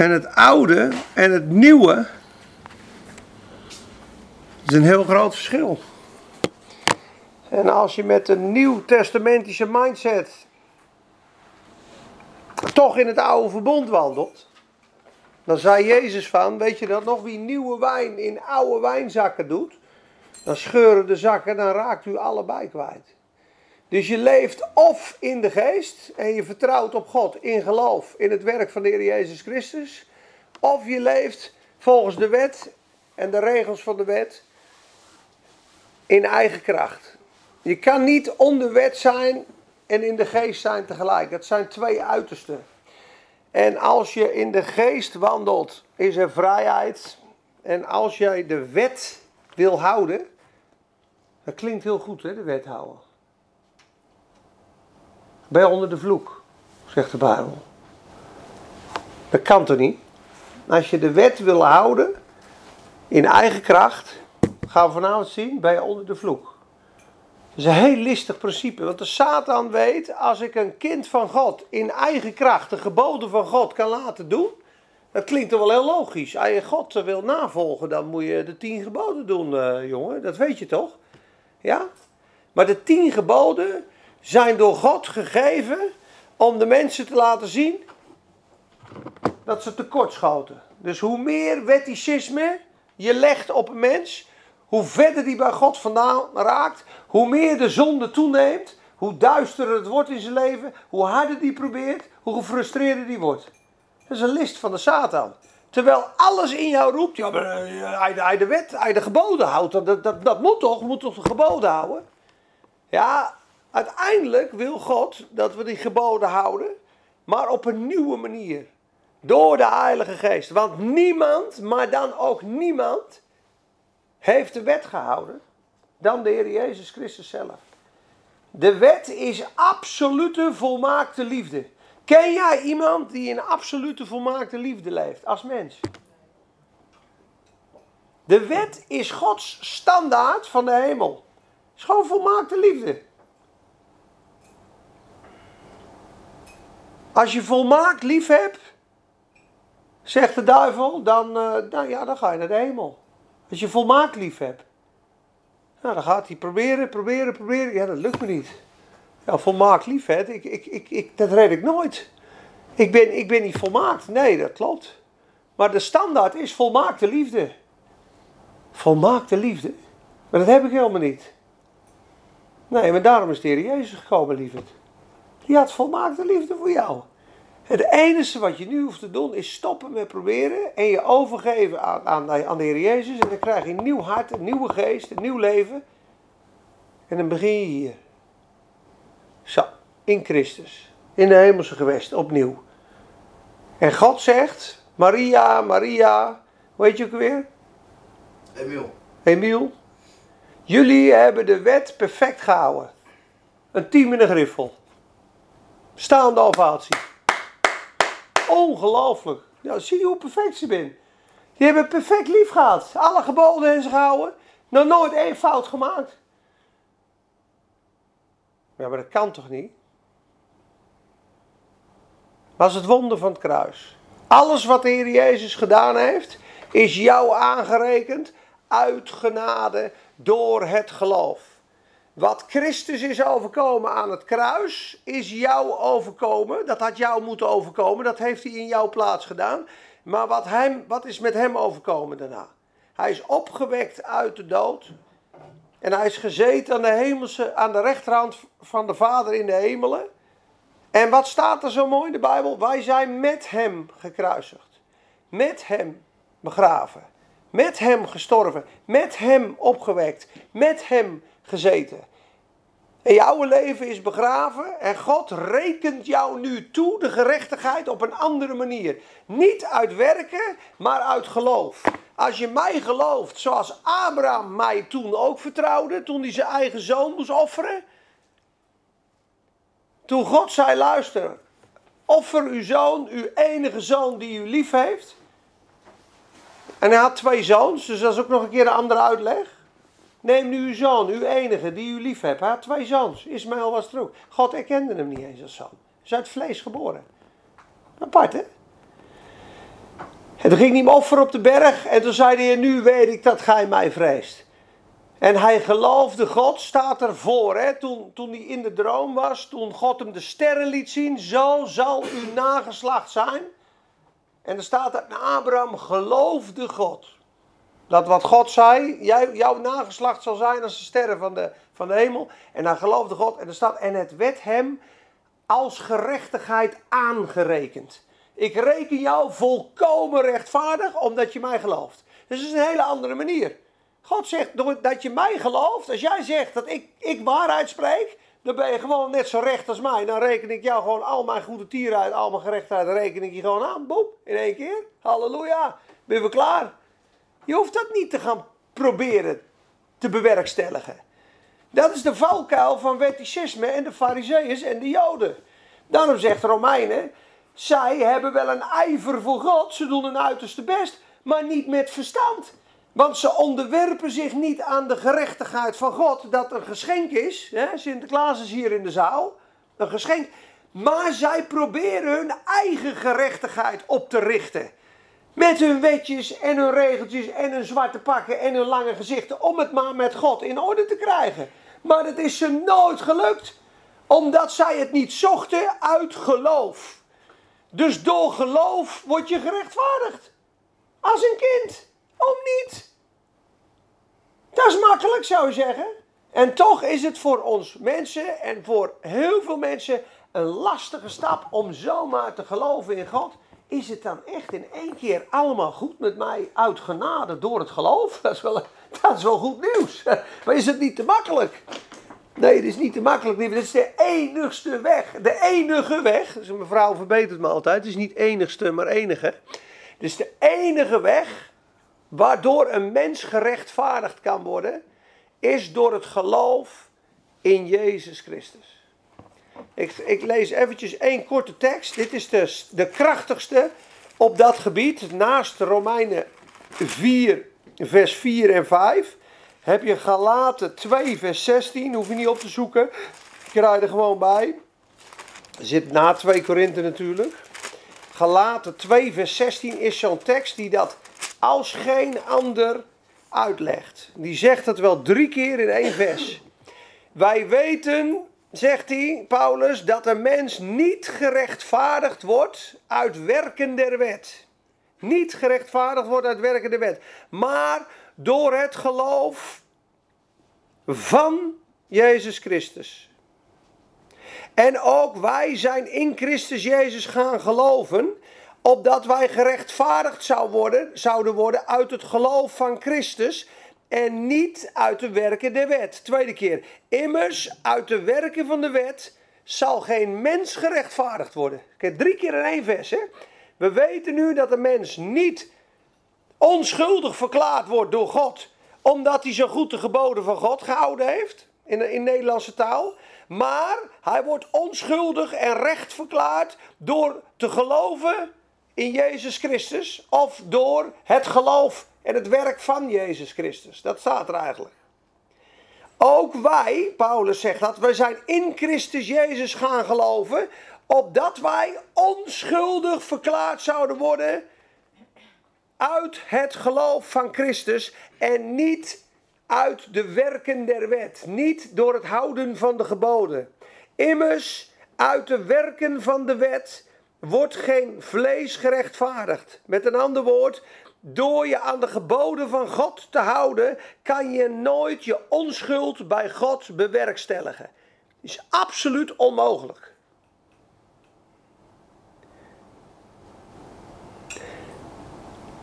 En het oude en het nieuwe is een heel groot verschil. En als je met een nieuw-testamentische mindset toch in het oude verbond wandelt, dan zei Jezus van, weet je dat nog, wie nieuwe wijn in oude wijnzakken doet, dan scheuren de zakken, dan raakt u allebei kwijt. Dus je leeft of in de geest en je vertrouwt op God in geloof in het werk van de Heer Jezus Christus, of je leeft volgens de wet en de regels van de wet in eigen kracht. Je kan niet onder wet zijn en in de geest zijn tegelijk. Dat zijn twee uitersten. En als je in de geest wandelt, is er vrijheid. En als jij de wet wil houden, dat klinkt heel goed, hè, de wet houden. Ben je onder de vloek, zegt de Bijbel. Dat kan toch niet? Als je de wet wil houden, in eigen kracht, gaan we vanavond zien, ben je onder de vloek. Dat is een heel listig principe, want de Satan weet, als ik een kind van God in eigen kracht de geboden van God kan laten doen, dat klinkt toch wel heel logisch. Als je God wil navolgen, dan moet je de tien geboden doen, uh, jongen. Dat weet je toch? Ja? Maar de tien geboden zijn door God gegeven om de mensen te laten zien dat ze tekortschoten. Dus hoe meer wetticisme je legt op een mens, hoe verder die bij God vandaan raakt, hoe meer de zonde toeneemt, hoe duisterer het wordt in zijn leven, hoe harder die probeert, hoe gefrustreerder die wordt. Dat is een list van de Satan. Terwijl alles in jou roept, ja, maar hij, hij de wet, hij de geboden houdt, dat, dat, dat moet toch, moet toch de geboden houden? Ja, uiteindelijk wil God dat we die geboden houden, maar op een nieuwe manier. Door de Heilige Geest. Want niemand, maar dan ook niemand, heeft de wet gehouden dan de Heer Jezus Christus zelf. De wet is absolute volmaakte liefde. Ken jij iemand die in absolute volmaakte liefde leeft als mens? De wet is Gods standaard van de hemel. Het is gewoon volmaakte liefde. Als je volmaakt lief hebt, zegt de duivel, dan, uh, ja, dan ga je naar de hemel. Als je volmaakt lief hebt. Nou, dan gaat hij proberen, proberen, proberen. Ja, dat lukt me niet. Ja, volmaakt lief. Ik, ik, ik, ik, dat red ik nooit. Ik ben, ik ben niet volmaakt. Nee, dat klopt. Maar de standaard is volmaakte liefde. Volmaakte liefde. Maar dat heb ik helemaal niet. Nee, maar daarom is de Heer Jezus gekomen, lieverd. Die had volmaakte liefde voor jou. Het enige wat je nu hoeft te doen is stoppen met proberen en je overgeven aan, aan, aan de Heer Jezus. En dan krijg je een nieuw hart, een nieuwe geest, een nieuw leven. En dan begin je hier. Zo, in Christus. In de hemelse gewest, opnieuw. En God zegt, Maria, Maria, hoe heet je ook weer? Emiel. Emiel. Jullie hebben de wet perfect gehouden. Een team in een griffel. Staande ovatie. Ongelooflijk. Ja, zie je hoe perfect ze ben. Die hebben perfect lief gehad. Alle geboden en ze gehouden. Nog nooit één fout gemaakt. Ja, maar dat kan toch niet? Was het wonder van het kruis. Alles wat de Heer Jezus gedaan heeft, is jou aangerekend uit genade door het geloof. Wat Christus is overkomen aan het kruis, is jou overkomen. Dat had jou moeten overkomen. Dat heeft hij in jouw plaats gedaan. Maar wat, hem, wat is met hem overkomen daarna? Hij is opgewekt uit de dood. En hij is gezeten aan de, hemelse, aan de rechterhand van de Vader in de hemelen. En wat staat er zo mooi in de Bijbel? Wij zijn met hem gekruisigd. Met hem begraven. Met hem gestorven. Met hem opgewekt. Met hem gezeten. En jouw leven is begraven en God rekent jou nu toe de gerechtigheid op een andere manier. Niet uit werken, maar uit geloof. Als je mij gelooft, zoals Abraham mij toen ook vertrouwde, toen hij zijn eigen zoon moest offeren. Toen God zei, luister, offer uw zoon, uw enige zoon die u lief heeft. En hij had twee zoons, dus dat is ook nog een keer een andere uitleg. Neem nu uw zoon, uw enige, die u lief hebt. Had twee zoons. Ismaël was er ook. God erkende hem niet eens als zoon. Hij is uit vlees geboren. Apart, hè? En toen ging hij hem offeren op de berg. En toen zei hij, nu weet ik dat gij mij vreest. En hij geloofde God, staat ervoor. Hè? Toen, toen hij in de droom was, toen God hem de sterren liet zien. Zo zal uw nageslacht zijn. En er staat dat Abraham geloofde God. Dat wat God zei, jouw nageslacht zal zijn als de sterren van de, van de hemel. En dan geloofde God. En er staat, en het werd hem als gerechtigheid aangerekend. Ik reken jou volkomen rechtvaardig omdat je mij gelooft. Dus dat is een hele andere manier. God zegt dat je mij gelooft. Als jij zegt dat ik, ik waarheid spreek, dan ben je gewoon net zo recht als mij. Dan reken ik jou gewoon al mijn goede tieren uit, al mijn gerechtheid, reken ik je gewoon aan. Boem, in één keer. Halleluja. Ben we klaar? Je hoeft dat niet te gaan proberen te bewerkstelligen. Dat is de valkuil van wetticisme en de fariseeërs en de joden. Daarom zegt Romeinen, zij hebben wel een ijver voor God, ze doen hun uiterste best, maar niet met verstand. Want ze onderwerpen zich niet aan de gerechtigheid van God, dat een geschenk is. Sinterklaas is hier in de zaal, een geschenk. Maar zij proberen hun eigen gerechtigheid op te richten. Met hun wetjes en hun regeltjes en hun zwarte pakken en hun lange gezichten. Om het maar met God in orde te krijgen. Maar het is ze nooit gelukt. Omdat zij het niet zochten uit geloof. Dus door geloof word je gerechtvaardigd. Als een kind. Om niet. Dat is makkelijk zou je zeggen. En toch is het voor ons mensen en voor heel veel mensen een lastige stap om zomaar te geloven in God. Is het dan echt in één keer allemaal goed met mij uit genade door het geloof? Dat is wel, dat is goed nieuws. Maar is het niet te makkelijk? Nee, het is niet te makkelijk. Dit is de enigste weg. De enige weg. Dus mevrouw verbetert me altijd. Het is niet enigste, maar enige. Is de enige weg waardoor een mens gerechtvaardigd kan worden. Is door het geloof in Jezus Christus. Ik, ik lees eventjes één korte tekst. Dit is de, de krachtigste op dat gebied. Naast Romeinen 4, vers 4 en 5 heb je Galaten 2, vers 16. Hoef je niet op te zoeken. Ik krijg er gewoon bij. Zit na 2 Korinthe natuurlijk. Galaten 2, vers 16 is zo'n tekst die dat als geen ander uitlegt. Die zegt het wel drie keer in één vers. Wij weten, zegt hij, Paulus, dat een mens niet gerechtvaardigd wordt uit werken der wet. Niet gerechtvaardigd wordt uit werken der wet. Maar door het geloof van Jezus Christus. En ook wij zijn in Christus Jezus gaan geloven, opdat wij gerechtvaardigd zou worden, zouden worden uit het geloof van Christus en niet uit de werken der wet. Tweede keer, immers uit de werken van de wet zal geen mens gerechtvaardigd worden. Kijk, drie keer in één vers. Hè? We weten nu dat een mens niet onschuldig verklaard wordt door God, omdat hij zo goed de geboden van God gehouden heeft, in, in Nederlandse taal. Maar hij wordt onschuldig en recht verklaard door te geloven in Jezus Christus of door het geloof en het werk van Jezus Christus. Dat staat er eigenlijk. Ook wij, Paulus zegt dat, wij zijn in Christus Jezus gaan geloven, opdat wij onschuldig verklaard zouden worden uit het geloof van Christus en niet uit de werken der wet, niet door het houden van de geboden. Immers, uit de werken van de wet wordt geen vlees gerechtvaardigd. Met een ander woord, door je aan de geboden van God te houden, kan je nooit je onschuld bij God bewerkstelligen. Is absoluut onmogelijk.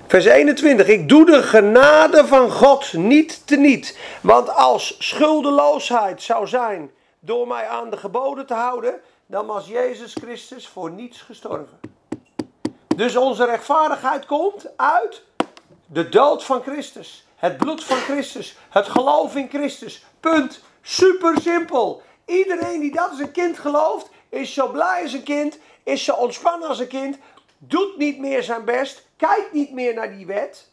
Vers 21. Ik doe de genade van God niet teniet. Want als schuldeloosheid zou zijn door mij aan de geboden te houden, dan was Jezus Christus voor niets gestorven. Dus onze rechtvaardigheid komt uit de dood van Christus. Het bloed van Christus. Het geloof in Christus. Punt. Super simpel. Iedereen die dat als een kind gelooft, is zo blij als een kind, is zo ontspannen als een kind, doet niet meer zijn best, kijkt niet meer naar die wet.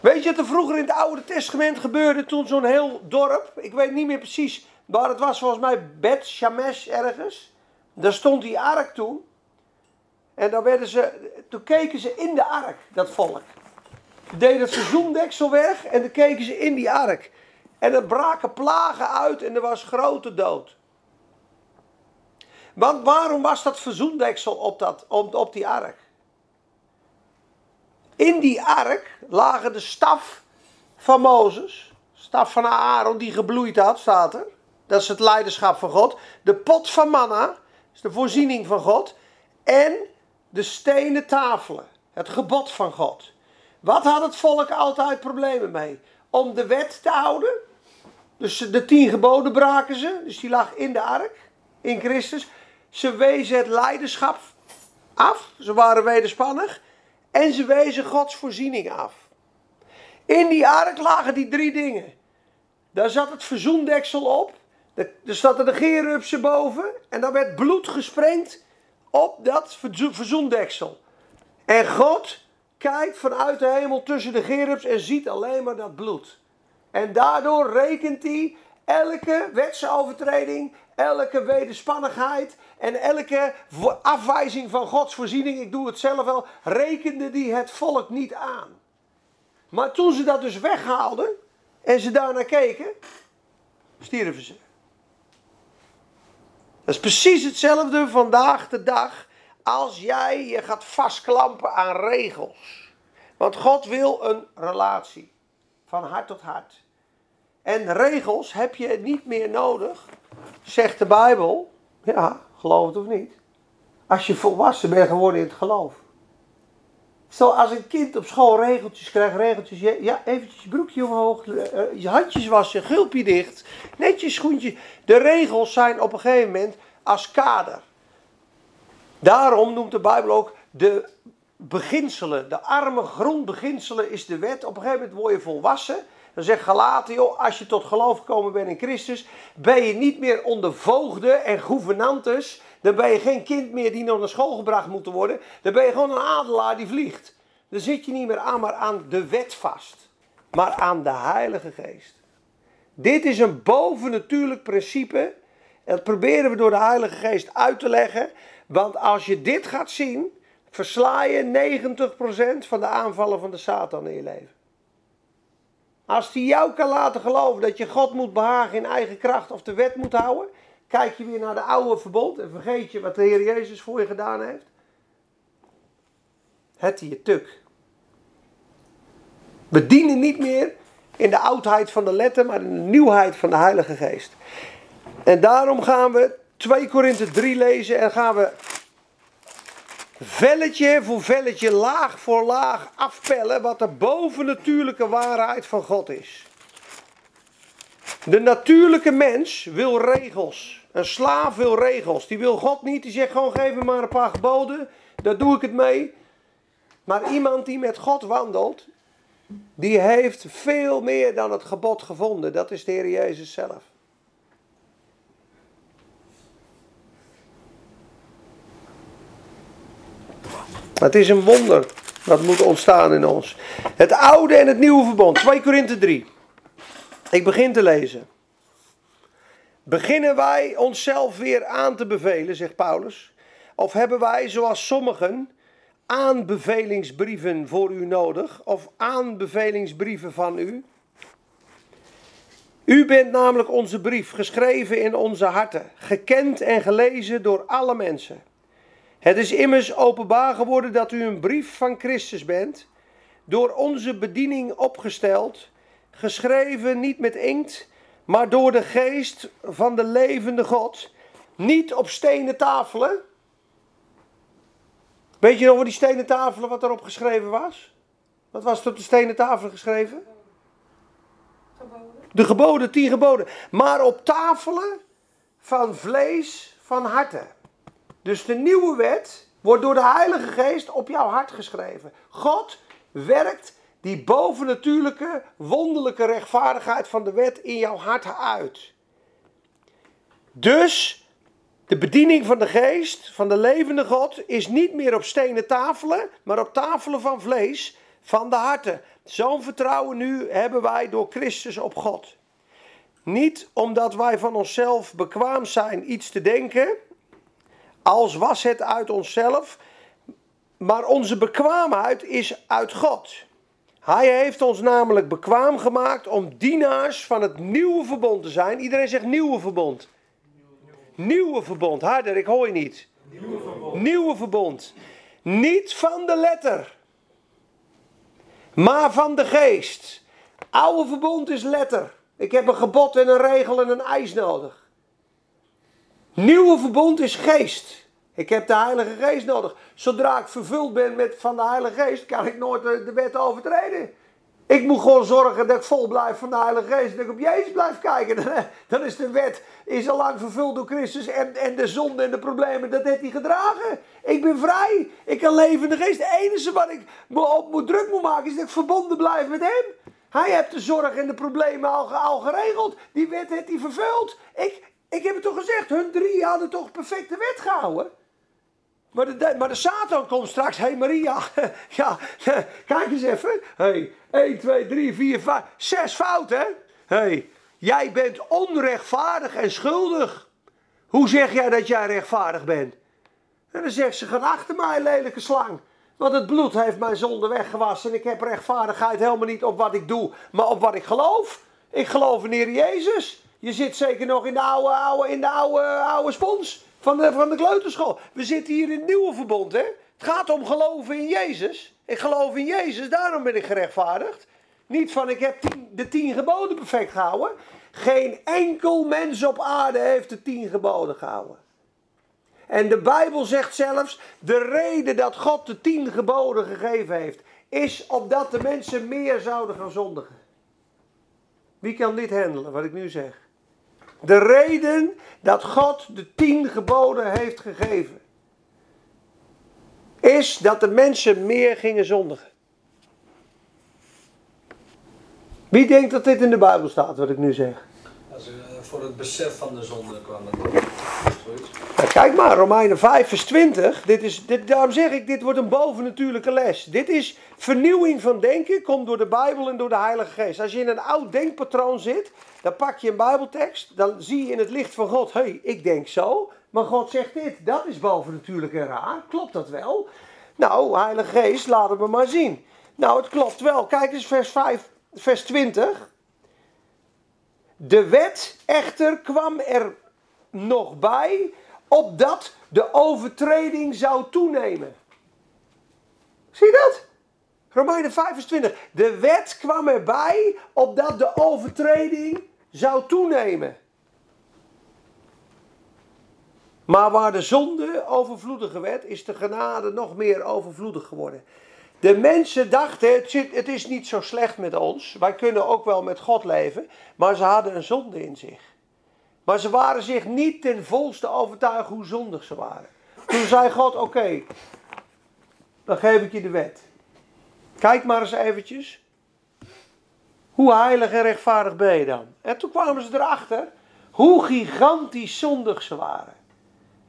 Weet je wat er vroeger in het Oude Testament gebeurde toen zo'n heel dorp, ik weet niet meer precies waar het was, volgens mij Bet Shamesh ergens. Daar stond die ark toen. En dan werden ze, toen keken ze in de ark, dat volk. Deden het seizoendeksel weg en dan keken ze in die ark. En er braken plagen uit en er was grote dood. Want waarom was dat verzoendeksel op, dat, op, op die ark? In die ark lagen de staf van Mozes, staf van Aaron die gebloeid had, staat er. Dat is het leiderschap van God. De pot van manna, is de voorziening van God. En de stenen tafelen, het gebod van God. Wat had het volk altijd problemen mee? Om de wet te houden. Dus de tien geboden braken ze, dus die lag in de ark, in Christus. Ze wezen het leiderschap af, ze waren wederspannig. En ze wezen Gods voorziening af. In die ark lagen die drie dingen. Daar zat het verzoendeksel op. Er zat de gerupsen boven. En daar werd bloed gesprengd op dat verzoendeksel. En God kijkt vanuit de hemel tussen de gerubs en ziet alleen maar dat bloed. En daardoor rekent hij elke wetsovertreding, elke wederspannigheid en elke afwijzing van Gods voorziening, ik doe het zelf wel, rekende die het volk niet aan. Maar toen ze dat dus weghaalden en ze daarnaar keken, stierven ze. Dat is precies hetzelfde vandaag de dag als jij je gaat vastklampen aan regels. Want God wil een relatie van hart tot hart. En regels heb je niet meer nodig, zegt de Bijbel. Ja, geloof het of niet. Als je volwassen bent geworden in het geloof. Zo als een kind op school regeltjes krijgt, regeltjes. Ja, eventjes je broekje omhoog, eh, je handjes wassen, gulpje dicht, netjes schoentje. De regels zijn op een gegeven moment als kader. Daarom noemt de Bijbel ook de beginselen, de arme grondbeginselen is de wet. Op een gegeven moment word je volwassen. Dan zegt Galaten, joh, als je tot geloof gekomen bent in Christus, ben je niet meer onder voogden en gouvernantes. Dan ben je geen kind meer die nog naar school gebracht moet worden. Dan ben je gewoon een adelaar die vliegt. Dan zit je niet meer aan, maar aan de wet vast. Maar aan de Heilige Geest. Dit is een bovennatuurlijk principe. Dat proberen we door de Heilige Geest uit te leggen. Want als je dit gaat zien, versla je 90% van de aanvallen van de Satan in je leven. Als die jou kan laten geloven dat je God moet behagen in eigen kracht of de wet moet houden, kijk je weer naar de oude verbond en vergeet je wat de Heer Jezus voor je gedaan heeft. Het je tuk. We dienen niet meer in de oudheid van de letter, maar in de nieuwheid van de Heilige Geest. En daarom gaan we 2 Korinthe 3 lezen en gaan we velletje voor velletje, laag voor laag afpellen wat de bovennatuurlijke waarheid van God is. De natuurlijke mens wil regels. Een slaaf wil regels. Die wil God niet. Die zegt gewoon geef me maar een paar geboden. Daar doe ik het mee. Maar iemand die met God wandelt, die heeft veel meer dan het gebod gevonden. Dat is de Heer Jezus zelf. Het is een wonder dat moet ontstaan in ons. Het oude en het nieuwe verbond. 2 Korinthe 3. Ik begin te lezen. Beginnen wij onszelf weer aan te bevelen, zegt Paulus? Of hebben wij, zoals sommigen, aanbevelingsbrieven voor u nodig? Of aanbevelingsbrieven van u? U bent namelijk onze brief, geschreven in onze harten, gekend en gelezen door alle mensen. Het is immers openbaar geworden dat u een brief van Christus bent, door onze bediening opgesteld, geschreven niet met inkt, maar door de geest van de levende God, niet op stenen tafelen. Weet je nog wat die stenen tafelen wat erop geschreven was? Wat was er op de stenen tafelen geschreven? Geboden. De geboden, tien geboden. Maar op tafelen van vlees van harten. Dus de nieuwe wet wordt door de Heilige Geest op jouw hart geschreven. God werkt die bovennatuurlijke, wonderlijke rechtvaardigheid van de wet in jouw hart uit. Dus de bediening van de geest, van de levende God, is niet meer op stenen tafelen, maar op tafelen van vlees, van de harten. Zo'n vertrouwen nu hebben wij door Christus op God. Niet omdat wij van onszelf bekwaam zijn iets te denken, als was het uit onszelf, maar onze bekwaamheid is uit God. Hij heeft ons namelijk bekwaam gemaakt om dienaars van het nieuwe verbond te zijn. Iedereen zegt nieuwe verbond. Nieuwe verbond. Harder, ik hoor je niet. Nieuwe verbond. Nieuwe verbond. Niet van de letter, maar van de geest. Oude verbond is letter. Ik heb een gebod en een regel en een eis nodig. Nieuwe verbond is geest. Ik heb de Heilige Geest nodig. Zodra ik vervuld ben met, van de Heilige Geest, kan ik nooit de, wet overtreden. Ik moet gewoon zorgen dat ik vol blijf van de Heilige Geest. Dat ik op Jezus blijf kijken. Dan is de wet is al lang vervuld door Christus. En, en de zonde en de problemen, dat heeft hij gedragen. Ik ben vrij. Ik kan leven in de geest. Het enige wat ik me op moet druk moet maken is dat ik verbonden blijf met hem. Hij heeft de zorg en de problemen al, al geregeld. Die wet heeft hij vervuld. Ik, ik heb het toch gezegd. Hun drie hadden toch perfecte wet gehouden. Maar de, maar de Satan komt straks. Hé hey Maria, ja, kijk eens even. Hey, 1, 2, 3, 4, 5, 6 fouten. hè? Hey, jij bent onrechtvaardig en schuldig. Hoe zeg jij dat jij rechtvaardig bent? En dan zegt ze, ga achter mij, lelijke slang. Want het bloed heeft mijn zonde weggewassen. En ik heb rechtvaardigheid helemaal niet op wat ik doe, maar op wat ik geloof. Ik geloof in Heer Jezus. Je zit zeker nog in de oude, oude, in de oude, oude spons van de, van de kleuterschool. We zitten hier in het nieuwe verbond, hè? Het gaat om geloven in Jezus. Ik geloof in Jezus, daarom ben ik gerechtvaardigd. Niet van ik heb de tien geboden perfect gehouden. Geen enkel mens op aarde heeft de tien geboden gehouden. En de Bijbel zegt zelfs, de reden dat God de tien geboden gegeven heeft, is opdat de mensen meer zouden gaan zondigen. Wie kan dit handelen, wat ik nu zeg? De reden dat God de tien geboden heeft gegeven, is dat de mensen meer gingen zondigen. Wie denkt dat dit in de Bijbel staat, wat ik nu zeg? Uh, voor het besef van de zonde kwam het. Nou, kijk maar, Romeinen 5 vers 20. Dit is, dit, daarom zeg ik, dit wordt een bovennatuurlijke les. Dit is vernieuwing van denken, komt door de Bijbel en door de Heilige Geest. Als je in een oud denkpatroon zit, dan pak je een Bijbeltekst, dan zie je in het licht van God, hé, hey, ik denk zo, maar God zegt dit, dat is bovennatuurlijk en raar. Klopt dat wel? Nou, Heilige Geest, laat het me maar zien. Nou, het klopt wel. Kijk eens vers 5, vers 20. De wet echter kwam er nog bij, opdat de overtreding zou toenemen. Zie je dat? Romeinen 25. De wet kwam erbij opdat de overtreding zou toenemen. Maar waar de zonde overvloediger werd, is de genade nog meer overvloedig geworden. De mensen dachten, het, zit, het is niet zo slecht met ons. Wij kunnen ook wel met God leven. Maar ze hadden een zonde in zich. Maar ze waren zich niet ten volste overtuigd hoe zondig ze waren. Toen zei God, oké, dan geef ik je de wet. Kijk maar eens eventjes. Hoe heilig en rechtvaardig ben je dan? En toen kwamen ze erachter hoe gigantisch zondig ze waren.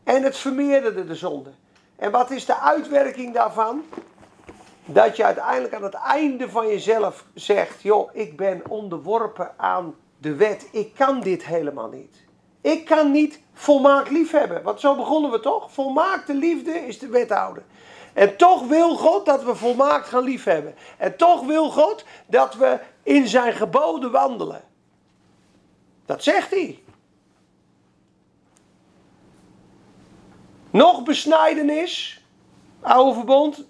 En het vermeerderde de zonde. En wat is de uitwerking daarvan? Dat je uiteindelijk aan het einde van jezelf zegt: joh, ik ben onderworpen aan de wet. Ik kan dit helemaal niet. Ik kan niet volmaakt lief hebben. Want zo begonnen we toch? Volmaakte liefde is de wethouder. En toch wil God dat we volmaakt gaan liefhebben. En toch wil God dat we in zijn geboden wandelen. Dat zegt hij. Nog besnijdenis, oude verbond,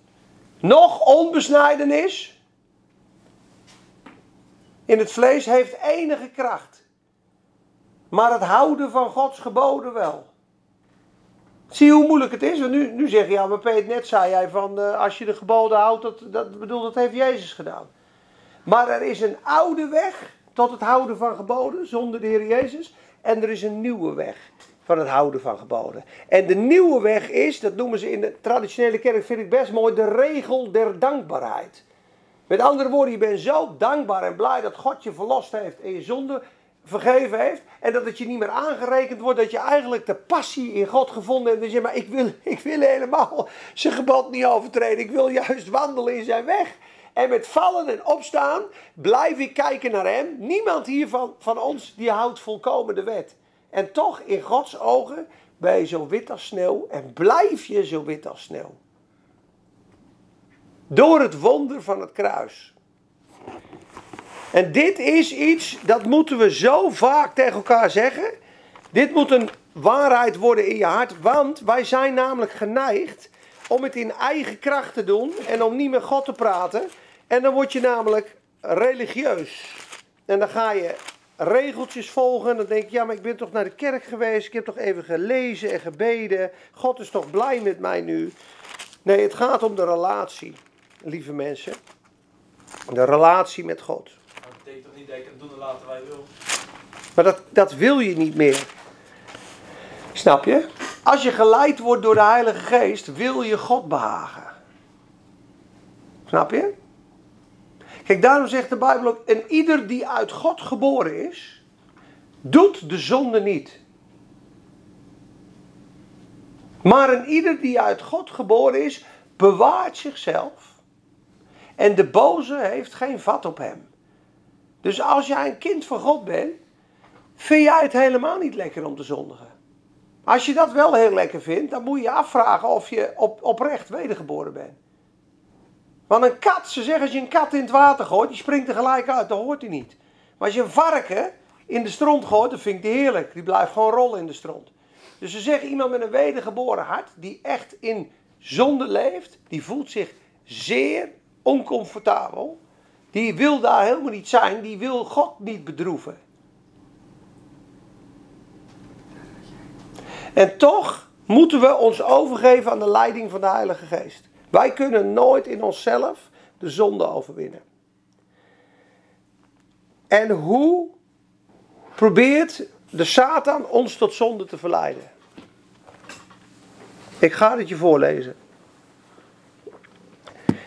nog onbesnijdenis in het vlees heeft enige kracht. Maar het houden van Gods geboden wel. Zie je hoe moeilijk het is? Want nu, nu zeg je, ja, maar Peter, net zei jij van uh, als je de geboden houdt, dat, dat, bedoel, dat heeft Jezus gedaan. Maar er is een oude weg tot het houden van geboden, zonder de Heer Jezus. En er is een nieuwe weg van het houden van geboden. En de nieuwe weg is, dat noemen ze in de traditionele kerk, vind ik best mooi, de regel der dankbaarheid. Met andere woorden, je bent zo dankbaar en blij dat God je verlost heeft en je zonde vergeven heeft. En dat het je niet meer aangerekend wordt. Dat je eigenlijk de passie in God gevonden hebt. Dus je maar ik wil, ik wil helemaal zijn gebod niet overtreden. Ik wil juist wandelen in zijn weg. En met vallen en opstaan blijf ik kijken naar hem. Niemand hier van, van ons die houdt volkomen de wet. En toch in Gods ogen ben je zo wit als sneeuw. En blijf je zo wit als sneeuw. Door het wonder van het kruis. En dit is iets, dat moeten we zo vaak tegen elkaar zeggen. Dit moet een waarheid worden in je hart, want wij zijn namelijk geneigd om het in eigen kracht te doen en om niet met God te praten. En dan word je namelijk religieus. En dan ga je regeltjes volgen. Dan denk je, ja, maar ik ben toch naar de kerk geweest. Ik heb toch even gelezen en gebeden. God is toch blij met mij nu. Nee, het gaat om de relatie, lieve mensen. De relatie met God. Maar dat betekent toch niet dat ik het doen en laten wij wil? Maar dat, dat wil je niet meer. Snap je? Als je geleid wordt door de Heilige Geest, wil je God behagen. Snap je? Kijk, daarom zegt de Bijbel ook: en ieder die uit God geboren is, doet de zonde niet. Maar een ieder die uit God geboren is, bewaart zichzelf. En de boze heeft geen vat op hem. Dus als jij een kind van God bent, vind jij het helemaal niet lekker om te zondigen. Als je dat wel heel lekker vindt, dan moet je je afvragen of je op, oprecht wedergeboren bent. Want een kat, ze zeggen als je een kat in het water gooit, die springt er gelijk uit, dat hoort hij niet. Maar als je een varken in de stront gooit, dan vind ik die heerlijk. Die blijft gewoon rollen in de stront. Dus ze zeggen iemand met een wedergeboren hart, die echt in zonde leeft, die voelt zich zeer oncomfortabel. Die wil daar helemaal niet zijn, die wil God niet bedroeven. En toch moeten we ons overgeven aan de leiding van de Heilige Geest. Wij kunnen nooit in onszelf de zonde overwinnen. En hoe probeert de Satan ons tot zonde te verleiden? Ik ga het je voorlezen.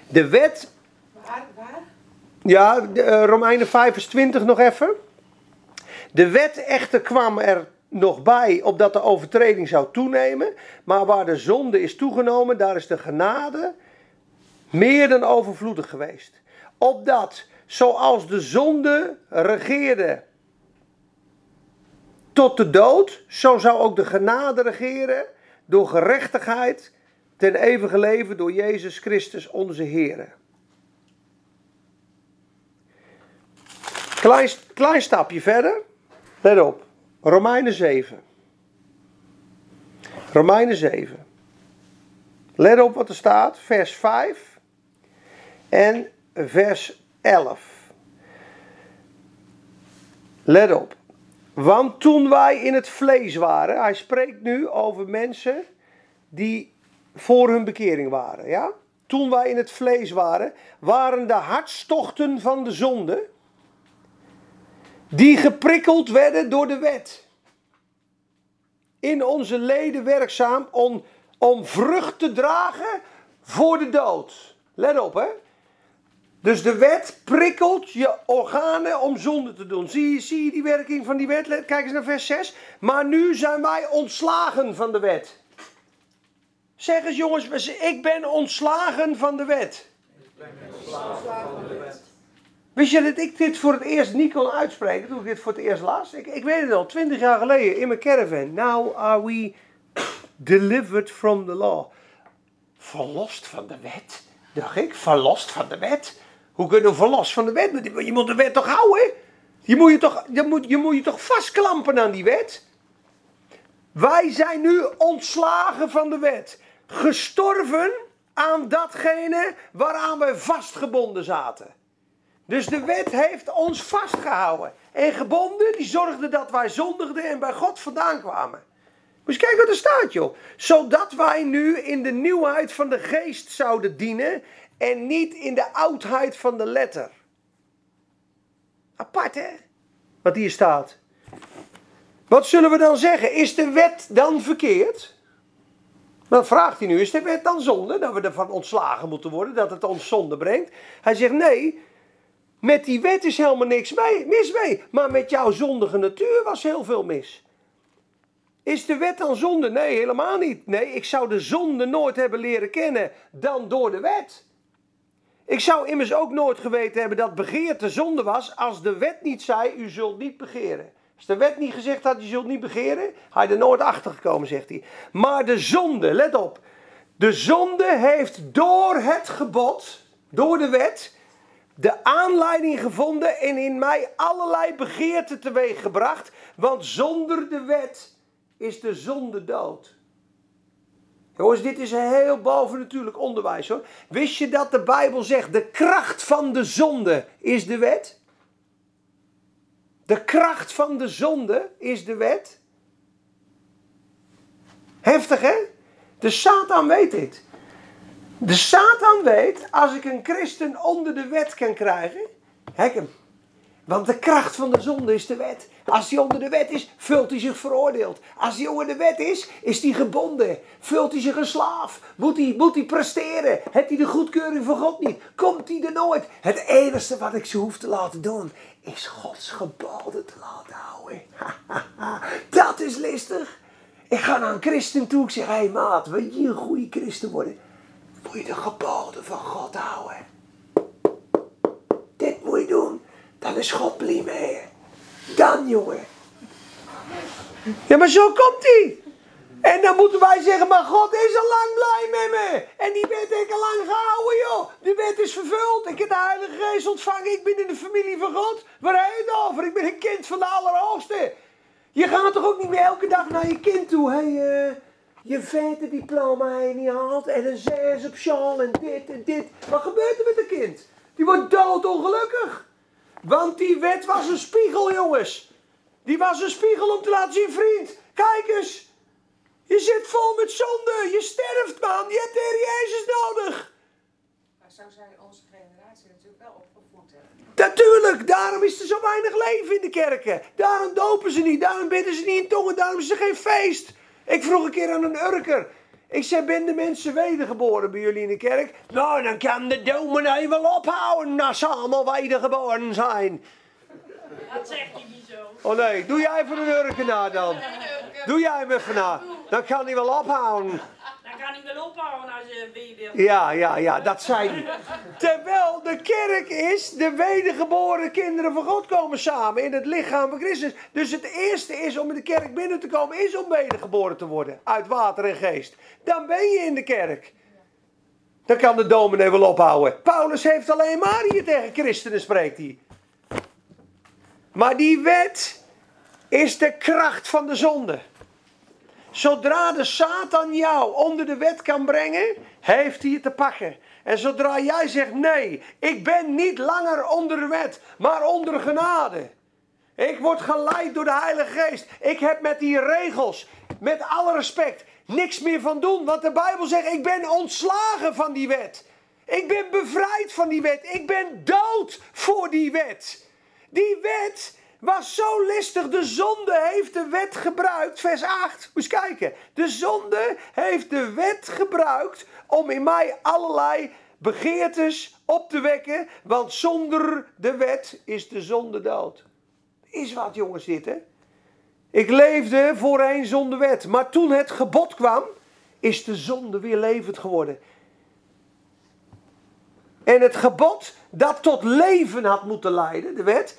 De wet. Waar? Waar? Ja, eh, Romeinen 5 vers 20 nog even. De wet echter kwam er nog bij opdat de overtreding zou toenemen. Maar waar de zonde is toegenomen, daar is de genade meer dan overvloedig geweest. Opdat, zoals de zonde regeerde tot de dood, zo zou ook de genade regeren door gerechtigheid ten eeuwige leven door Jezus Christus onze Heer. Klein, klein stapje verder. Let op. Romeinen 7. Romeinen 7. Let op wat er staat, vers 5 en vers 11. Let op. Want toen wij in het vlees waren, hij spreekt nu over mensen die voor hun bekering waren, ja? Toen wij in het vlees waren, waren de hartstochten van de zonde die geprikkeld werden door de wet. In onze leden werkzaam om, om vrucht te dragen voor de dood. Let op hè. Dus de wet prikkelt je organen om zonde te doen. Zie je, zie je die werking van die wet? Kijk eens naar vers 6. Maar nu zijn wij ontslagen van de wet. Zeg eens jongens, ik ben ontslagen van de wet. Wist je dat ik dit voor het eerst niet kon uitspreken toen ik dit voor het eerst las? Ik, ik weet het al, twintig jaar geleden in mijn caravan. Now are we delivered from the law. Verlost van de wet? Dacht ik, verlost van de wet? Hoe kunnen we verlost van de wet? Je moet de wet toch houden? Je moet je toch, je moet, je moet je toch vastklampen aan die wet? Wij zijn nu ontslagen van de wet. Gestorven aan datgene waaraan wij vastgebonden zaten. Dus de wet heeft ons vastgehouden en gebonden. Die zorgde dat wij zondigden en bij God vandaan kwamen. Moet je kijken wat er staat, joh. Zodat wij nu in de nieuwheid van de geest zouden dienen en niet in de oudheid van de letter. Apart, hè? Wat hier staat. Wat zullen we dan zeggen? Is de wet dan verkeerd? Dan vraagt hij nu, is de wet dan zonde? Dat we ervan ontslagen moeten worden, dat het ons zonde brengt. Hij zegt, nee, met die wet is helemaal niks mis mee. Maar met jouw zondige natuur was heel veel mis. Is de wet dan zonde? Nee, helemaal niet. Nee, ik zou de zonde nooit hebben leren kennen dan door de wet. Ik zou immers ook nooit geweten hebben dat begeerte zonde was als de wet niet zei, u zult niet begeren. Als de wet niet gezegd had, je zult niet begeren, je er nooit achter gekomen, zegt hij. Maar de zonde, let op. De zonde heeft door het gebod door de wet de aanleiding gevonden en in mij allerlei begeerten teweeggebracht. Want zonder de wet is de zonde dood. Jongens, dit is een heel bovennatuurlijk onderwijs hoor. Wist je dat de Bijbel zegt, de kracht van de zonde is de wet? De kracht van de zonde is de wet. Heftig hè? De Satan weet dit. De Satan weet, als ik een christen onder de wet kan krijgen, hek hem. Want de kracht van de zonde is de wet. Als hij onder de wet is, vult hij zich veroordeeld. Als hij onder de wet is, is hij gebonden. Vult hij zich een slaaf. Moet hij, moet hij presteren. Heeft hij de goedkeuring van God niet? Komt hij er nooit? Het enige wat ik ze hoef te laten doen, is Gods geboden te laten houden. Dat is listig. Ik ga naar een christen toe. Ik zeg, hé hey maat, wil je een goede christen worden? Moet je de geboden van God houden. Dit moet je doen. Dan is God blij mee. Dan, jongen. Ja, maar zo komt hij. En dan moeten wij zeggen, maar God is al lang blij met me. En die wet ik al lang gehouden, joh. Die wet is vervuld. Ik heb de Heilige Geest ontvangen. Ik ben in de familie van God. Waar heet het over? Ik ben een kind van de Allerhoogste. Je gaat toch ook niet meer elke dag naar je kind toe. Hé, hey, uh, je vette diploma je niet haalt. En een zes op school en dit en dit. Wat gebeurt er met een kind? Die wordt doodongelukkig. Want die wet was een spiegel, jongens. Die was een spiegel om te laten zien, vriend. Kijk eens. Je zit vol met zonde. Je sterft, man. Je hebt de Heer Jezus nodig. Maar zo zijn onze generatie natuurlijk wel opgevoed. Hè? Natuurlijk, daarom is er zo weinig leven in de kerken. Daarom dopen ze niet, daarom bidden ze niet in tongen, daarom is er geen feest. Ik vroeg een keer aan een urker. Ik zei, ben de mensen wedergeboren bij jullie in de kerk? Nou, dan kan de dominee wel ophouden als ze allemaal wedergeboren zijn. Dat zegt hij niet zo. Oh nee, doe jij even een urker na dan. Doe jij hem even na. Dan kan hij wel ophouden. Kan hij wel ophouden als je weer Ja, ja, ja, dat zijn. Terwijl de kerk is, de wedergeboren kinderen van God komen samen in het lichaam van Christus. Dus het eerste is om in de kerk binnen te komen, is om wedergeboren te worden. Uit water en geest. Dan ben je in de kerk. Dan kan de dominee wel ophouden. Paulus heeft alleen maar hier tegen christenen spreekt hij. Maar die wet is de kracht van de zonde. Zodra de Satan jou onder de wet kan brengen, heeft hij je te pakken. En zodra jij zegt: nee, ik ben niet langer onder de wet, maar onder genade. Ik word geleid door de Heilige Geest. Ik heb met die regels, met alle respect, niks meer van doen. Want de Bijbel zegt: ik ben ontslagen van die wet. Ik ben bevrijd van die wet. Ik ben dood voor die wet. Die wet was zo listig. De zonde heeft de wet gebruikt. Vers 8. Moet eens kijken. De zonde heeft de wet gebruikt om in mij allerlei begeertes op te wekken. Want zonder de wet is de zonde dood. Is wat jongens dit hè. Ik leefde voorheen zonder wet. Maar toen het gebod kwam, is de zonde weer levend geworden. En het gebod dat tot leven had moeten leiden, de wet,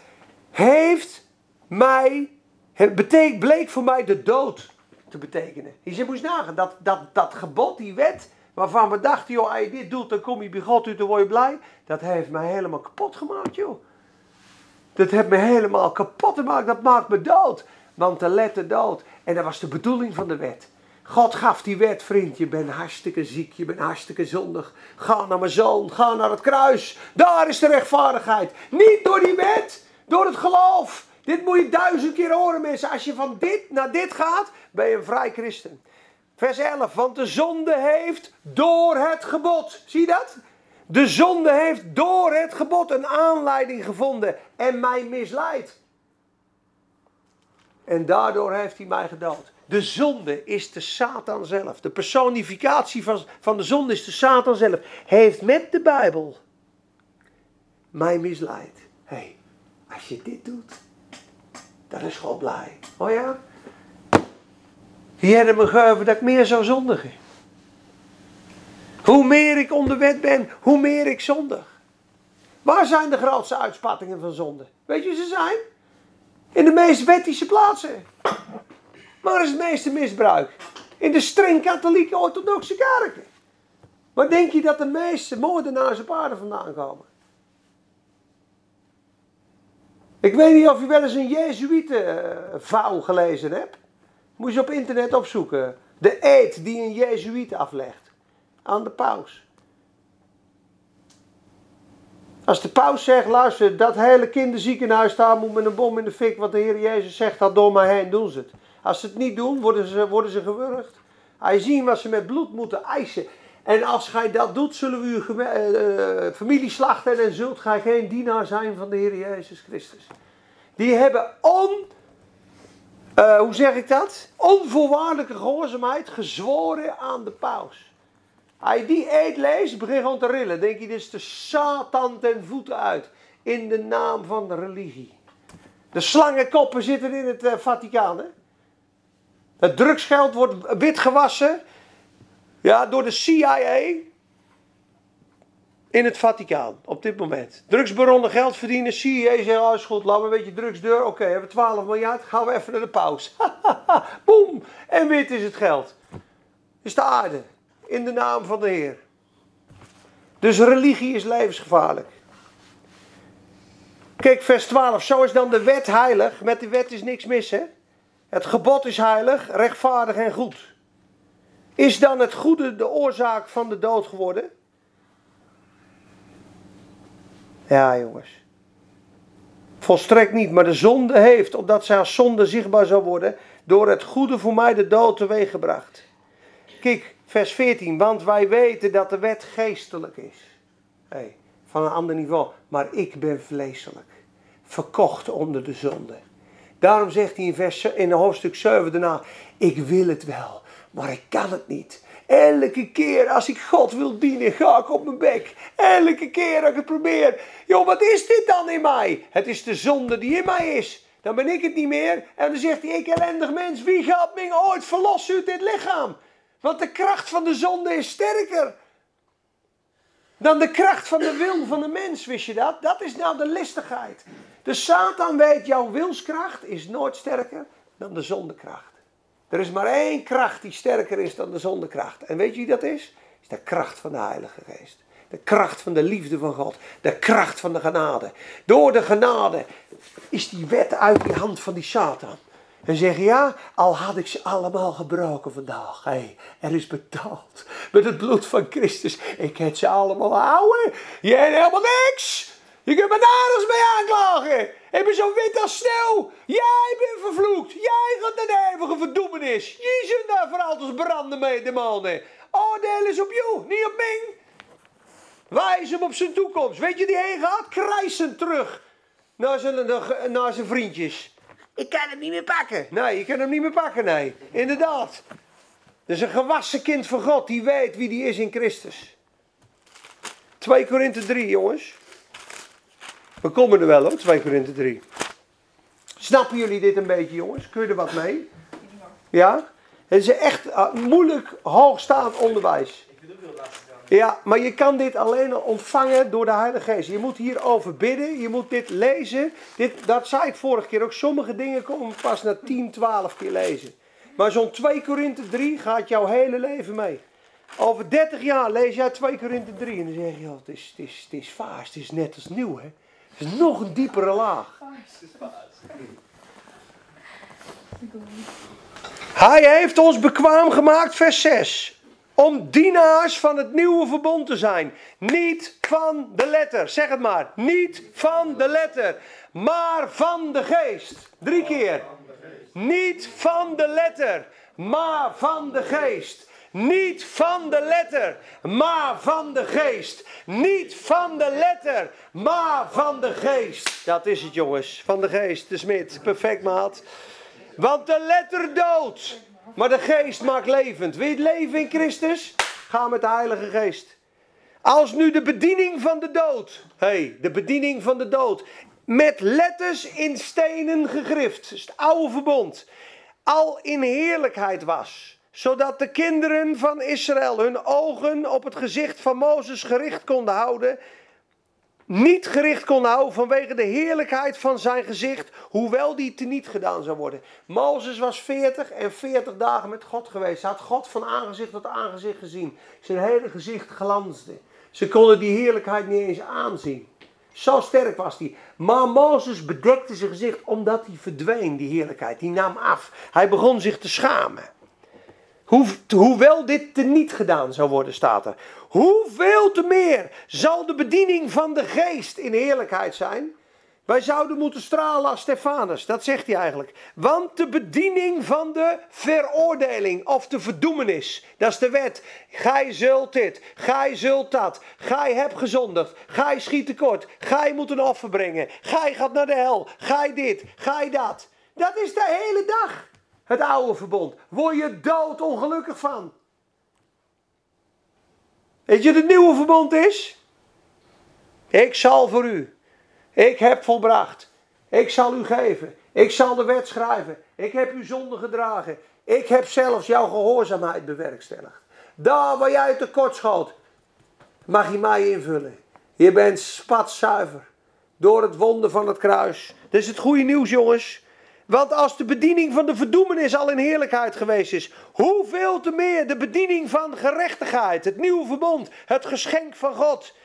heeft mij, betek, bleek voor mij de dood te betekenen. Je moet eens nagaan, dat, dat, dat gebod, die wet, waarvan we dachten, joh, als je dit doet, dan kom je bij God dan word je blij. Dat heeft mij helemaal kapot gemaakt, joh. Dat heeft me helemaal kapot gemaakt, dat maakt me dood. Want de letter dood. En dat was de bedoeling van de wet. God gaf die wet, vriend. Je bent hartstikke ziek, je bent hartstikke zondig. Ga naar mijn zoon, ga naar het kruis. Daar is de rechtvaardigheid. Niet door die wet, door het geloof. Dit moet je duizend keer horen, mensen. Als je van dit naar dit gaat, ben je een vrij christen. Vers 11. Want de zonde heeft door het gebod. Zie je dat? De zonde heeft door het gebod een aanleiding gevonden en mij misleid. En daardoor heeft hij mij gedood. De zonde is de Satan zelf. De personificatie van, van de zonde is de Satan zelf. Heeft met de Bijbel mij misleid. Hey, als je dit doet, dan is God blij. Oh ja? Die hebben me gegeven dat ik meer zou zondigen. Hoe meer ik onder wet ben, hoe meer ik zondig. Waar zijn de grootste uitspattingen van zonde? Weet je ze zijn? In de meest wettische plaatsen. Waar is het meeste misbruik? In de streng katholieke orthodoxe kerken. Waar denk je dat de meeste moordenaars op aarde vandaan komen? Ik weet niet of je wel eens een Jezuïetenvouw gelezen hebt. Moet je op internet opzoeken. De eed die een Jezuïet aflegt aan de paus. Als de paus zegt, luister, dat hele kinderziekenhuis daar moet met een bom in de fik, wat de Heer Jezus zegt, dat door mij heen doen ze het. Als ze het niet doen, worden ze, worden ze gewurgd. Hij ziet wat ze met bloed moeten eisen. En als gij dat doet, zullen we uw eh, familie slachten en zult gij geen dienaar zijn van de Heer Jezus Christus. Die hebben on, eh, hoe zeg ik dat? Onvoorwaardelijke gehoorzaamheid gezworen aan de paus. Je die eed leest, begin gewoon te rillen. Denk je, dit is de Satan ten voeten uit. In de naam van de religie. De slangenkoppen zitten in het eh, Vaticaan. Hè? Het drugsgeld wordt witgewassen ja, door de CIA in het Vaticaan op dit moment. Drugsbaronnen geld verdienen. CIA zegt, oh is goed, laten we een beetje drugs deur. Oké, hebben we 12 miljard, gaan we even naar de paus. Boom, en wit is het geld. Is de aarde, in de naam van de Heer. Dus religie is levensgevaarlijk. Kijk, vers 12. Zo is dan de wet heilig. Met de wet is niks mis, hè? Het gebod is heilig, rechtvaardig en goed. Is dan het goede de oorzaak van de dood geworden? Ja, jongens. Volstrekt niet, maar de zonde heeft, opdat zij zonde zichtbaar zou worden, door het goede voor mij de dood teweeggebracht. Kijk, vers 14. Want wij weten dat de wet geestelijk is. Hey, van een ander niveau. Maar ik ben vleeselijk. Verkocht onder de zonde. Daarom zegt hij in, vers, in hoofdstuk 7 daarna. Ik wil het wel, maar ik kan het niet. Elke keer als ik God wil dienen, ga ik op mijn bek. Elke keer als ik het probeer. Joh, wat is dit dan in mij? Het is de zonde die in mij is. Dan ben ik het niet meer. En dan zegt hij, ik ellendig mens, wie gaat mij ooit verlossen uit dit lichaam? Want de kracht van de zonde is sterker dan de kracht van de wil van de mens, wist je dat? Dat is nou de listigheid. De Satan weet, jouw wilskracht is nooit sterker dan de zondekracht. Er is maar één kracht die sterker is dan de zondekracht. En weet je wie dat is? is de kracht van de Heilige Geest. De kracht van de liefde van God. De kracht van de genade. Door de genade is die wet uit die hand van die Satan. En zeggen, ja, al had ik ze allemaal gebroken vandaag. Hé, er is betaald. Met het bloed van Christus. Ik heb ze allemaal houden. Je hebt helemaal niks. Je kunt me nergens mee aanklagen. Ik ben zo wit als sneeuw. Jij bent vervloekt. Jij gaat naar de eeuwige verdoemenis. Je zult daar voor altijd branden mee, demonen. Oordeel is op jou, niet op mij. Wijs hem op zijn toekomst. Weet je die heen gaat? Krijsend terug. Naar zijn, naar zijn vriendjes. Ik kan hem niet meer pakken. Nee, je kan hem niet meer pakken, nee. Inderdaad. Dat is een gewassen kind van God die weet wie die is in Christus. 2 Korinthe 3, jongens. We komen er wel hoor, 2 Korinthe 3. Snappen jullie dit een beetje, jongens? Kun je er wat mee? Ja? Het is echt uh, moeilijk hoogstaand onderwijs. Ja, maar je kan dit alleen ontvangen door de Heilige Geest. Je moet hierover bidden, je moet dit lezen. Dit, dat zei ik vorige keer ook. Sommige dingen komen pas na 10, 12 keer lezen. Maar zo'n 2 Korinthe 3 gaat jouw hele leven mee. Over 30 jaar lees jij 2 Korinthe 3 en dan zeg je, oh, het, is, het, is, het is vaas, het is net als nieuw. Hè? Het is nog een diepere laag. Hij heeft ons bekwaam gemaakt, vers 6 om dienaars van het nieuwe verbond te zijn. Niet van de letter. Zeg het maar. Niet van de letter. Maar van de geest. Drie keer. Niet van de letter. Maar van de geest. Niet van de letter, maar van de geest. Niet van de letter, maar van de geest. Dat is het jongens, van de geest, de smid. Perfect maat. Want de letter doodt, maar de geest maakt levend. Wil het leven in Christus? Ga met de Heilige Geest. Als nu de bediening van de dood. Hey, de bediening van de dood. Met letters in stenen gegrift. Het oude verbond. Al in heerlijkheid was. Zodat de kinderen van Israël hun ogen op het gezicht van Mozes gericht konden houden. niet gericht kon houden vanwege de heerlijkheid van zijn gezicht, hoewel die teniet gedaan zou worden. Mozes was 40 en 40 dagen met God geweest. Hij had God van aangezicht tot aangezicht gezien. Zijn hele gezicht glansde. Ze konden die heerlijkheid niet eens aanzien. Zo sterk was hij. Maar Mozes bedekte zijn gezicht omdat hij verdween, die heerlijkheid. Die nam af. Hij begon zich te schamen. Hoe, hoewel dit teniet gedaan zou worden, staat er. Hoeveel te meer zal de bediening van de geest in heerlijkheid zijn? Wij zouden moeten stralen als Stefanus, dat zegt hij eigenlijk. Want de bediening van de veroordeling of de verdoemenis, dat is de wet. Gij zult dit, gij zult dat, gij hebt gezondigd, gij schiet tekort, gij moet een offer brengen, gij gaat naar de hel, gij dit, gij dat. Dat is de hele dag, het oude verbond. Word je dood ongelukkig van. Weet je, het nieuwe verbond is? Ik zal voor u ik heb volbracht. Ik zal u geven. Ik zal de wet schrijven. Ik heb uw zonde gedragen. Ik heb zelfs jouw gehoorzaamheid bewerkstelligd. Daar waar jij tekort schoot, mag je mij invullen. Je bent spatzuiver door het wonder van het kruis. Dat is het goede nieuws, jongens. Want als de bediening van de verdoemenis al in heerlijkheid geweest is, hoeveel te meer de bediening van gerechtigheid, het nieuwe verbond, het geschenk van God.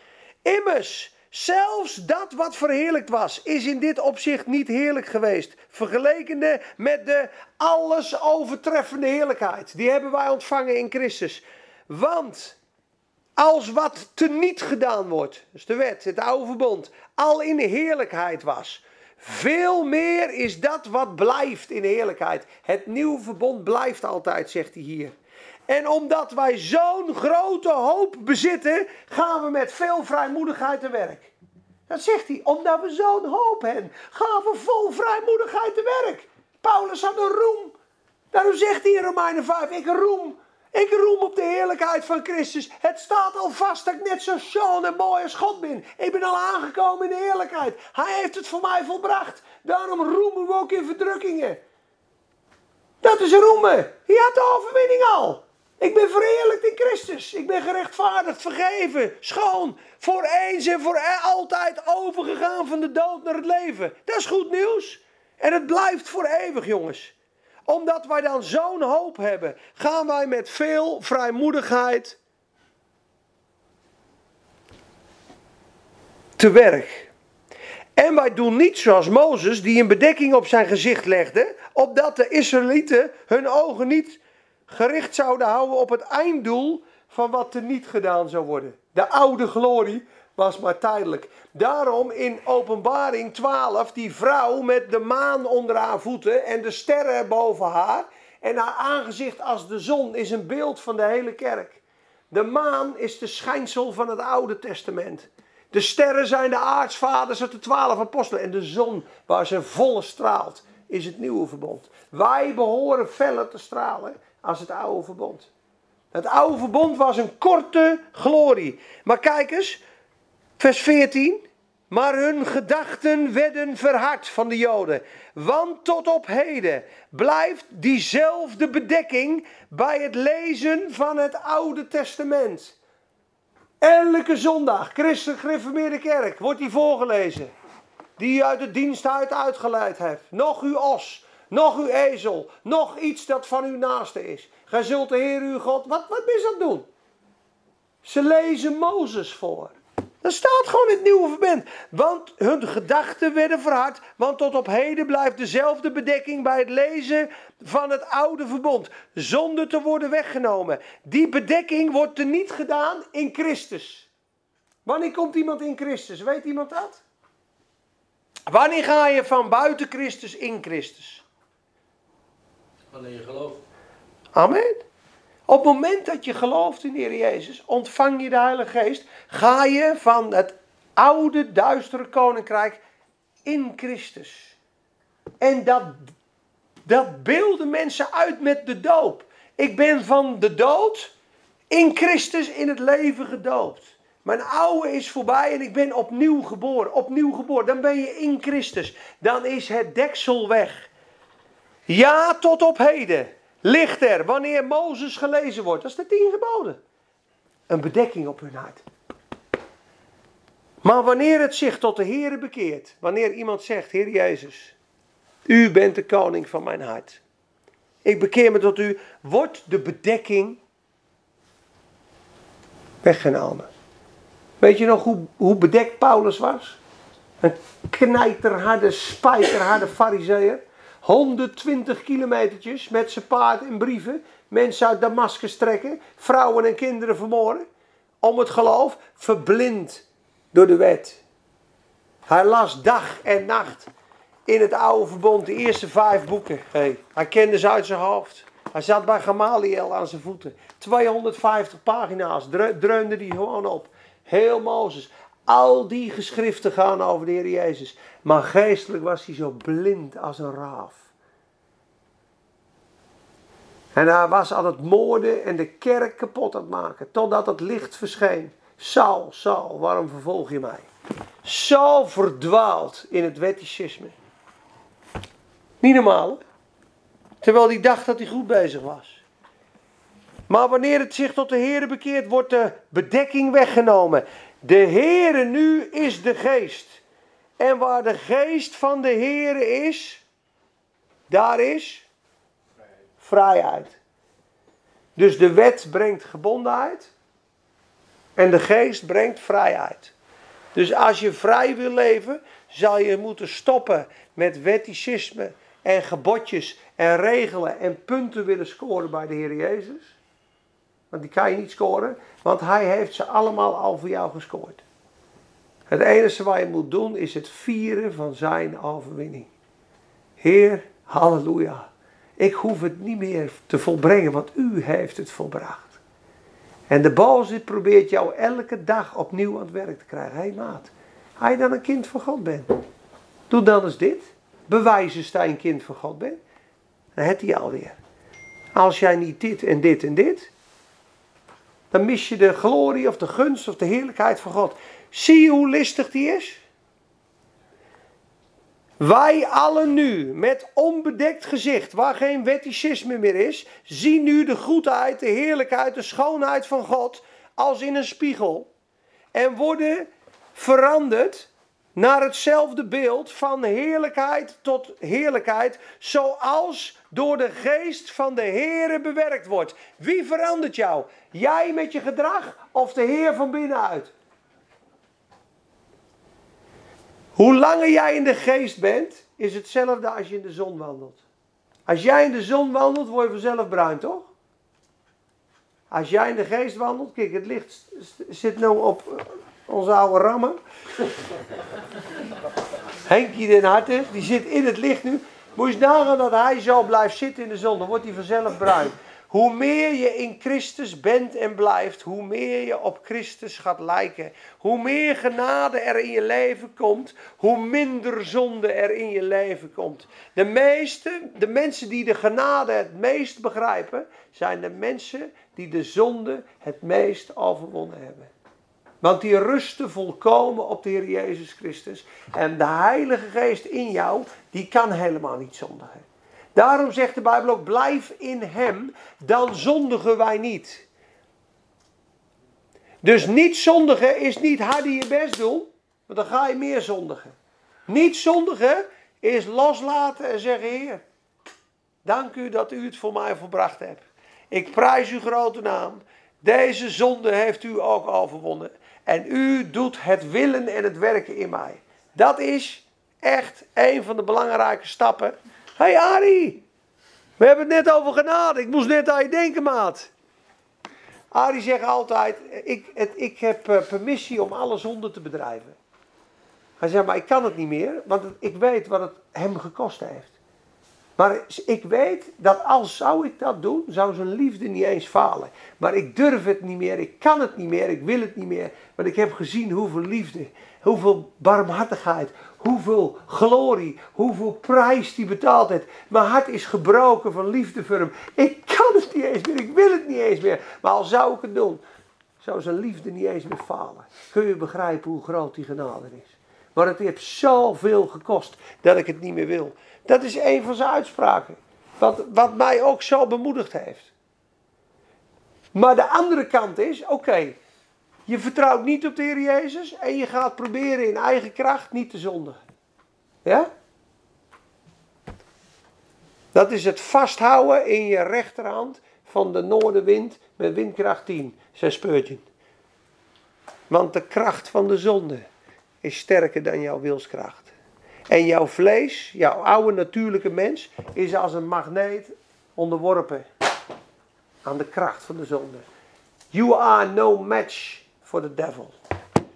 Immers, Zelfs dat wat verheerlijkt was, is in dit opzicht niet heerlijk geweest. Vergelekende met de alles overtreffende heerlijkheid. Die hebben wij ontvangen in Christus. Want als wat teniet gedaan wordt, dus de wet, het oude verbond, al in heerlijkheid was. Veel meer is dat wat blijft in heerlijkheid. Het nieuwe verbond blijft altijd, zegt hij hier. En omdat wij zo'n grote hoop bezitten, gaan we met veel vrijmoedigheid te werk. Dat zegt hij, omdat we zo'n hoop hebben, gaan we vol vrijmoedigheid te werk. Paulus had een roem. Daarom zegt hij in Romeinen 5, ik roem. Ik roem op de heerlijkheid van Christus. Het staat al vast dat ik net zo schoon en mooi als God ben. Ik ben al aangekomen in de heerlijkheid. Hij heeft het voor mij volbracht. Daarom roemen we ook in verdrukkingen. Dat is roemen. Je had de overwinning al. Ik ben verheerlijkt in Christus. Ik ben gerechtvaardigd, vergeven, schoon. Voor eens en voor altijd overgegaan van de dood naar het leven. Dat is goed nieuws. En het blijft voor eeuwig, jongens. Omdat wij dan zo'n hoop hebben, gaan wij met veel vrijmoedigheid te werk. En wij doen niet zoals Mozes, die een bedekking op zijn gezicht legde, opdat de Israëlieten hun ogen niet gericht zouden houden op het einddoel van wat er niet gedaan zou worden. De oude glorie was maar tijdelijk. Daarom in Openbaring 12 die vrouw met de maan onder haar voeten en de sterren boven haar. En haar aangezicht als de zon is een beeld van de hele kerk. De maan is de schijnsel van het Oude Testament. De sterren zijn de aartsvaders uit de twaalf apostelen. En de zon waar ze volle straalt is het nieuwe verbond. Wij behoren feller te stralen als het oude verbond. Het oude verbond was een korte glorie. Maar kijk eens, vers 14. Maar hun gedachten werden verhard van de Joden. Want tot op heden blijft diezelfde bedekking bij het lezen van het Oude Testament. Elke zondag, christelijk gereformeerde kerk, wordt die voorgelezen. Die u uit de dienst uit uitgeleid heeft. Nog uw os, nog uw ezel, nog iets dat van uw naaste is. Gij zult de Heer uw God, wat, wat is dat doen? Ze lezen Mozes voor. Dat staat gewoon in het nieuwe verband. Want hun gedachten werden verhard. Want tot op heden blijft dezelfde bedekking bij het lezen van het oude verbond. Zonder te worden weggenomen. Die bedekking wordt er niet gedaan in Christus. Wanneer komt iemand in Christus? Weet iemand dat? Wanneer ga je van buiten Christus in Christus? Wanneer je gelooft. Amen. Op het moment dat je gelooft in de Heer Jezus, ontvang je de Heilige Geest, ga je van het oude duistere koninkrijk in Christus. En dat, dat beelden mensen uit met de doop. Ik ben van de dood in Christus in het leven gedoopt. Mijn oude is voorbij en ik ben opnieuw geboren. Opnieuw geboren. Dan ben je in Christus. Dan is het deksel weg. Ja, tot op heden ligt er, wanneer Mozes gelezen wordt, dat is de tien geboden, een bedekking op hun hart. Maar wanneer het zich tot de Heere bekeert, wanneer iemand zegt, Heer Jezus, u bent de koning van mijn hart. Ik bekeer me tot u, wordt de bedekking weggenomen. Weet je nog hoe, hoe bedekt Paulus was? Een knijterharde, spijkerharde fariseer. 120 kilometertjes met zijn paard en brieven. Mensen uit Damascus trekken. Vrouwen en kinderen vermoorden. Om het geloof. Verblind door de wet. Hij las dag en nacht in het oude verbond de eerste vijf boeken. Hij kende ze uit zijn hoofd. Hij zat bij Gamaliel aan zijn voeten. 250 pagina's dreunde hij gewoon op. Heel Mozes. Al die geschriften gaan over de Heer Jezus. Maar geestelijk was hij zo blind als een raaf. En hij was aan het moorden en de kerk kapot aan het maken. Totdat het licht verscheen. Saul, Saul, waarom vervolg je mij? Saul verdwaald in het wetticisme. Niet normaal? Terwijl hij dacht dat hij goed bezig was. Maar wanneer het zich tot de Heer bekeert, wordt de bedekking weggenomen. De Heere nu is de geest. En waar de geest van de Heere is, daar is vrijheid. Dus de wet brengt gebondenheid en de geest brengt vrijheid. Dus als je vrij wil leven, zal je moeten stoppen met wetticisme en gebodjes en regelen en punten willen scoren bij de Heer Jezus. Want die kan je niet scoren, want Hij heeft ze allemaal al voor jou gescoord. Het enige wat je moet doen is het vieren van Zijn overwinning. Heer, halleluja. Ik hoef het niet meer te volbrengen, want U heeft het volbracht. En de boze probeert jou elke dag opnieuw aan het werk te krijgen. Hé hey, maat, als je dan een kind van God bent, doe dan eens dit. Bewijs eens dat je een kind van God bent. Dan heb hij alweer. Als jij niet dit en dit en dit, dan mis je de glorie of de gunst of de heerlijkheid van God. Zie je hoe listig die is? Wij allen nu, met onbedekt gezicht, waar geen wetticisme meer is, zien nu de goedheid, de heerlijkheid, de schoonheid van God als in een spiegel. En worden veranderd naar hetzelfde beeld van heerlijkheid tot heerlijkheid, zoals door de geest van de Heere bewerkt wordt. Wie verandert jou? Jij met je gedrag of de Heer van binnenuit? Hoe langer jij in de geest bent, is hetzelfde als je in de zon wandelt. Als jij in de zon wandelt, word je vanzelf bruin, toch? Als jij in de geest wandelt, kijk, het licht zit nu op onze oude rammen. Henkie den Harte, die zit in het licht nu. Moet je nagaan dat hij zo blijft zitten in de zon, dan wordt hij vanzelf bruin. Hoe meer je in Christus bent en blijft, hoe meer je op Christus gaat lijken. Hoe meer genade er in je leven komt, hoe minder zonde er in je leven komt. De meeste, de mensen die de genade het meest begrijpen, zijn de mensen die de zonde het meest overwonnen hebben. Want die rusten volkomen op de Heer Jezus Christus. En de Heilige Geest in jou, die kan helemaal niet zondigen. Daarom zegt de Bijbel ook: blijf in Hem, dan zondigen wij niet. Dus niet zondigen is niet harder je best doen, want dan ga je meer zondigen. Niet zondigen is loslaten en zeggen: Heer, dank u dat u het voor mij volbracht hebt. Ik prijs uw grote naam. Deze zonde heeft u ook overwonnen. En u doet het willen en het werken in mij. Dat is echt een van de belangrijke stappen. Hé hey Arie, we hebben het net over genade. Ik moest net aan je denken, maat. Arie zegt altijd, ik, het, ik heb eh, permissie om alle zonden te bedrijven. Hij zegt, maar ik kan het niet meer, want ik weet wat het hem gekost heeft. Maar ik weet dat als zou ik dat doen, zou zijn liefde niet eens falen. Maar ik durf het niet meer, ik kan het niet meer, ik wil het niet meer. Want ik heb gezien hoeveel liefde, hoeveel barmhartigheid, hoeveel glorie, hoeveel prijs die betaald heeft. Mijn hart is gebroken van liefde voor hem. Ik kan het niet eens meer, ik wil het niet eens meer. Maar al zou ik het doen, zou zijn liefde niet eens meer falen. Kun je begrijpen hoe groot die genade is? Maar het heeft zoveel gekost dat ik het niet meer wil. Dat is een van zijn uitspraken. Wat, wat mij ook zo bemoedigd heeft. Maar de andere kant is, oké, Je vertrouwt niet op de Heer Jezus en je gaat proberen in eigen kracht niet te zondigen. Ja? Dat is het vasthouden in je rechterhand van de noordenwind met windkracht 10, zegt Spurgeon. Want de kracht van de zonde is sterker dan jouw wilskracht. En jouw vlees, jouw oude natuurlijke mens, is als een magneet onderworpen aan de kracht van de zonde. You are no match for the devil.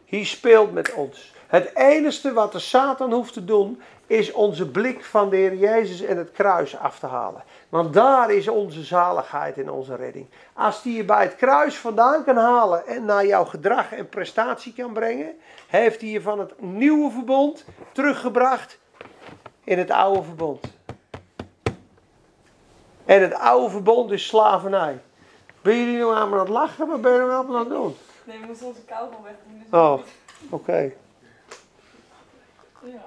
Hij speelt met ons. Het enige wat de Satan hoeft te doen, is onze blik van de Heer Jezus en het kruis af te halen. Want daar is onze zaligheid en onze redding. Als die je bij het kruis vandaan kan halen en naar jouw gedrag en prestatie kan brengen, heeft hij je van het nieuwe verbond teruggebracht in het oude verbond. En het oude verbond is slavernij. Ben jullie nu aan het lachen? Wat ben je nou aan het doen? Nee, we moeten onze kou gewoon wegdoen. Dus Oh, oké. Sorry.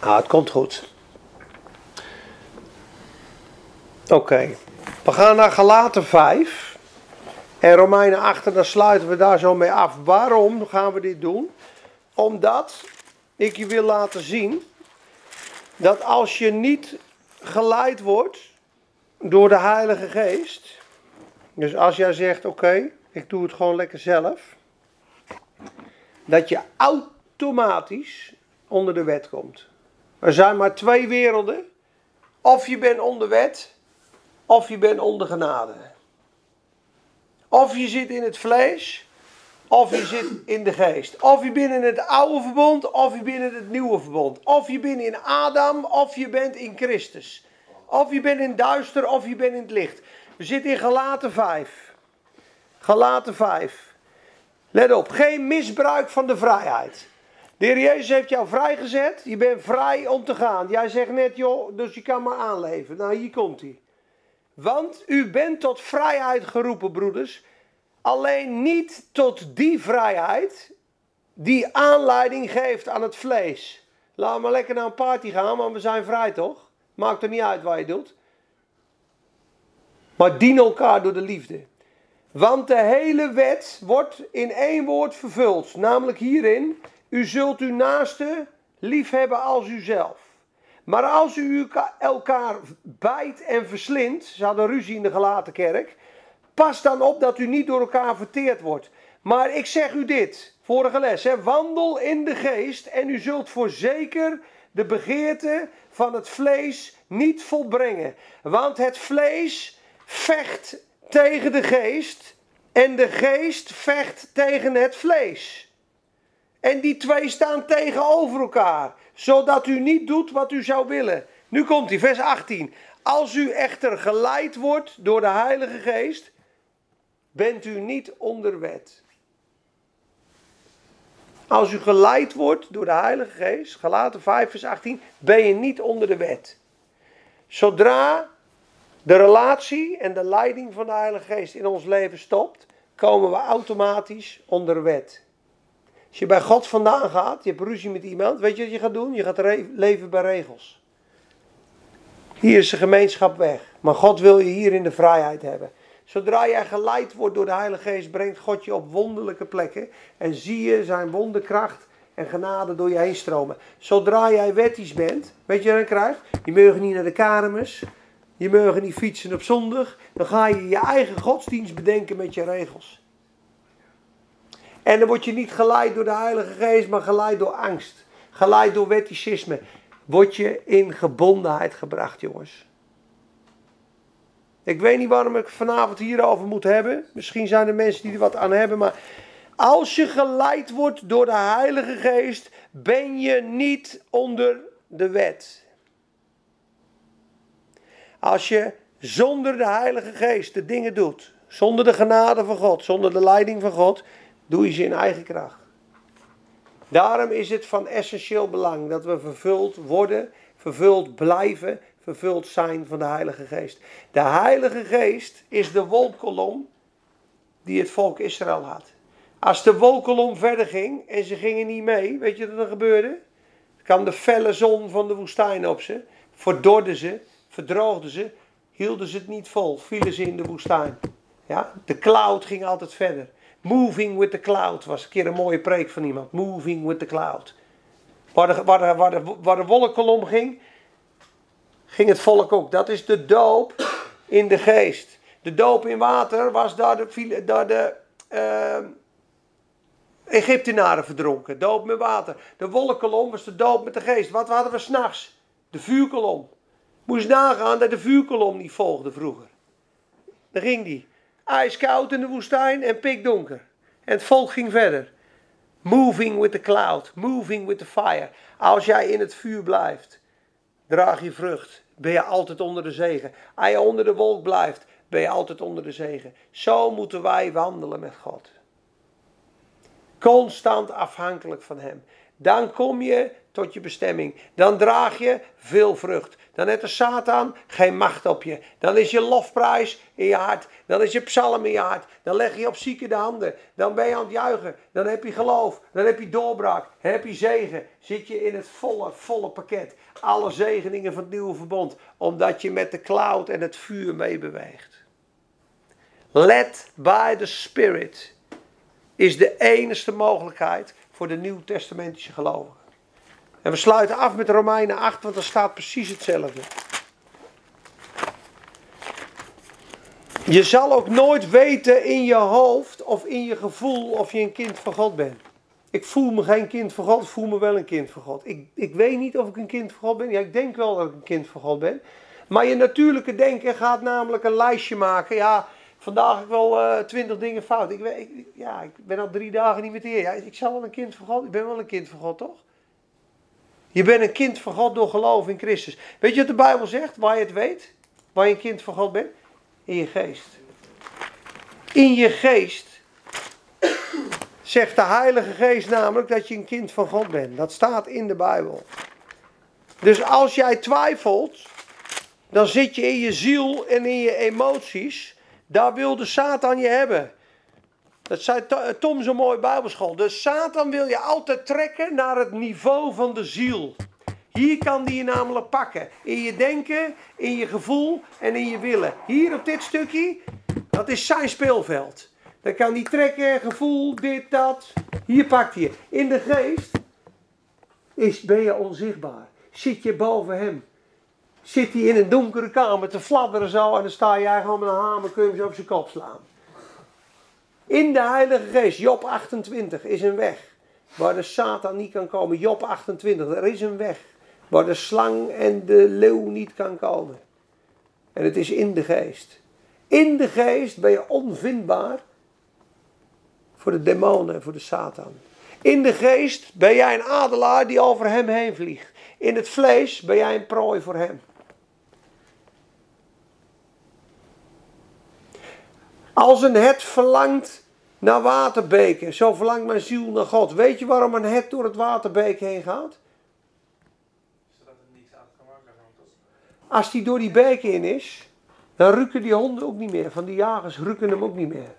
Ah, het komt goed. Oké. We gaan naar Galaten 5. En Romeinen 8, en dan sluiten we daar zo mee af. Waarom gaan we dit doen? Omdat ik je wil laten zien dat als je niet geleid wordt door de Heilige Geest. Dus als jij zegt: Oké, ik doe het gewoon lekker zelf. Dat je automatisch onder de wet komt. Er zijn maar twee werelden. Of je bent onder wet, of je bent onder genade. Of je zit in het vlees, of je zit in de geest. Of je bent in het oude verbond, of je bent in het nieuwe verbond. Of je bent in Adam, of je bent in Christus. Of je bent in duister, of je bent in het licht. We zitten in Galaten 5. Galaten 5. Let op, geen misbruik van de vrijheid. De Heer Jezus heeft jou vrijgezet. Je bent vrij om te gaan. Jij zegt net, joh, dus je kan maar aanleven. Nou, hier komt hij. Want u bent tot vrijheid geroepen, broeders. Alleen niet tot die vrijheid die aanleiding geeft aan het vlees. Laat maar lekker naar een party gaan, maar we zijn vrij toch? Maakt er niet uit wat je doet. Maar dien elkaar door de liefde. Want de hele wet wordt in één woord vervuld, namelijk hierin: U zult uw naaste liefhebben als uzelf. Maar als u elkaar bijt en verslindt, ze hadden ruzie in de gelaten kerk, pas dan op dat u niet door elkaar verteerd wordt. Maar ik zeg u dit, vorige les, hè, wandel in de geest en u zult voorzeker de begeerte van het vlees niet volbrengen. Want het vlees vecht tegen de geest en de geest vecht tegen het vlees. En die twee staan tegenover elkaar, zodat u niet doet wat u zou willen. Nu komt hij, vers 18. Als u echter geleid wordt door de Heilige Geest, bent u niet onder wet. Als u geleid wordt door de Heilige Geest, gelaten 5 vers 18, ben je niet onder de wet. Zodra de relatie en de leiding van de Heilige Geest in ons leven stopt, komen we automatisch onder wet. Als je bij God vandaan gaat, je hebt ruzie met iemand, weet je wat je gaat doen? Je gaat leven bij regels. Hier is de gemeenschap weg, maar God wil je hier in de vrijheid hebben. Zodra jij geleid wordt door de Heilige Geest, brengt God je op wonderlijke plekken en zie je zijn wonderkracht en genade door je heen stromen. Zodra jij wettisch bent, weet je wat je dan krijgt? Je mag niet naar de kermis, je mag niet fietsen op zondag, dan ga je je eigen godsdienst bedenken met je regels. En dan word je niet geleid door de Heilige Geest, maar geleid door angst. Geleid door wetticisme. Word je in gebondenheid gebracht, jongens. Ik weet niet waarom ik vanavond hierover moet hebben. Misschien zijn er mensen die er wat aan hebben, maar als je geleid wordt door de Heilige Geest, ben je niet onder de wet. Als je zonder de Heilige Geest de dingen doet, zonder de genade van God, zonder de leiding van God, doe je ze in eigen kracht. Daarom is het van essentieel belang dat we vervuld worden, vervuld blijven, vervuld zijn van de Heilige Geest. De Heilige Geest is de wolkolom die het volk Israël had. Als de wolkolom verder ging en ze gingen niet mee, weet je wat er gebeurde? Er kwam de felle zon van de woestijn op ze, verdorden ze, verdroogden ze, hielden ze het niet vol, vielen ze in de woestijn. Ja, de cloud ging altijd verder. Moving with the cloud was een keer een mooie preek van iemand. Moving with the cloud. Waar de, waar de, waar de, wolkkolom ging, ging het volk ook. Dat is de doop in de geest. De doop in water was daar de, daar de uh, Egyptenaren verdronken. Doop met water. De wolkkolom was de doop met de geest. Wat hadden we s'nachts? De vuurkolom. Moest nagaan dat de vuurkolom niet volgde vroeger. Dan ging die. Ijskoud in de woestijn en pikdonker. En het volk ging verder. Moving with the cloud. Moving with the fire. Als jij in het vuur blijft, draag je vrucht. Ben je altijd onder de zegen. Als je onder de wolk blijft, ben je altijd onder de zegen. Zo moeten wij wandelen met God. Constant afhankelijk van Hem. Dan kom je tot je bestemming. Dan draag je veel vrucht. Dan heeft de Satan geen macht op je. Dan is je lofprijs in je hart. Dan is je psalm in je hart. Dan leg je op zieken de handen. Dan ben je aan het juichen. Dan heb je geloof. Dan heb je doorbraak. Heb je zegen. Zit je in het volle, volle pakket. Alle zegeningen van het nieuwe verbond. Omdat je met de cloud en het vuur meebeweegt. Led by the Spirit is de enige mogelijkheid voor de nieuwtestamentische gelovigen. En we sluiten af met Romeinen 8, want er staat precies hetzelfde. Je zal ook nooit weten in je hoofd of in je gevoel of je een kind van God bent. Ik voel me geen kind van God, ik voel me wel een kind van God. Ik, ik weet niet of ik een kind van God ben. Ja, ik denk wel dat ik een kind van God ben. Maar je natuurlijke denken gaat namelijk een lijstje maken. Ja, vandaag heb ik wel uh, twintig dingen fout. Ik, ja, ik ben al drie dagen niet de Heer. Ja, ik zal wel een kind van God. Ik ben wel een kind van God, toch? Je bent een kind van God door geloof in Christus. Weet je wat de Bijbel zegt? Waar je het weet? Waar je een kind van God bent? In je geest. In je geest zegt de Heilige Geest namelijk dat je een kind van God bent. Dat staat in de Bijbel. Dus als jij twijfelt, dan zit je in je ziel en in je emoties. Daar wil de Satan je hebben. Dat zei Tom zo mooi Bijbelschool. De Satan wil je altijd trekken naar het niveau van de ziel. Hier kan die je namelijk pakken. In je denken, in je gevoel en in je willen. Hier op dit stukje, dat is zijn speelveld. Dan kan die trekken, gevoel, dit, dat. Hier pakt hij. In de geest is, ben je onzichtbaar. Zit je boven hem. Zit hij in een donkere kamer te fladderen zo en dan sta jij gewoon met een hamer, kun je hem zo op zijn kop slaan. In de Heilige Geest, Job 28, is een weg waar de Satan niet kan komen. Job 28, er is een weg waar de slang en de leeuw niet kan komen. En het is in de geest. In de geest ben je onvindbaar voor de demonen en voor de Satan. In de geest ben jij een adelaar die over hem heen vliegt. In het vlees ben jij een prooi voor hem. Als een het verlangt naar waterbeken, zo verlangt mijn ziel naar God. Weet je waarom een het door het waterbeek heen gaat? Zodat het niks aan kan maken. Als die door die beek in is, dan rukken die honden ook niet meer. Van die jagers rukken hem ook niet meer.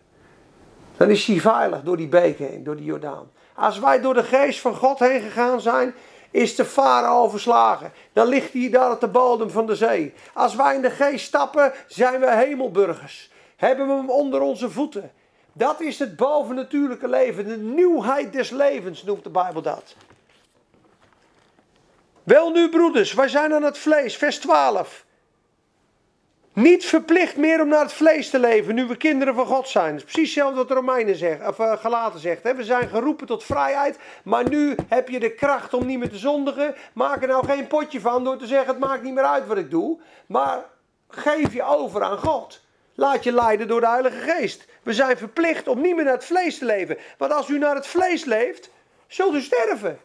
Dan is hij veilig door die beek heen, door die Jordaan. Als wij door de geest van God heen gegaan zijn, is de farao verslagen. Dan ligt hij daar op de bodem van de zee. Als wij in de geest stappen, zijn we hemelburgers. Hebben we hem onder onze voeten. Dat is het bovennatuurlijke leven. De nieuwheid des levens noemt de Bijbel dat. Wel nu, broeders, wij zijn aan het vlees. Vers 12. Niet verplicht meer om naar het vlees te leven, nu we kinderen van God zijn. Dat is precies hetzelfde wat de Romeinen zegt, of uh, Galaten zegt. Hè? We zijn geroepen tot vrijheid, maar nu heb je de kracht om niet meer te zondigen. Maak er nou geen potje van door te zeggen, het maakt niet meer uit wat ik doe. Maar geef je over aan God. Laat je leiden door de Heilige Geest. We zijn verplicht om niet meer naar het vlees te leven. Want als u naar het vlees leeft, zult u sterven.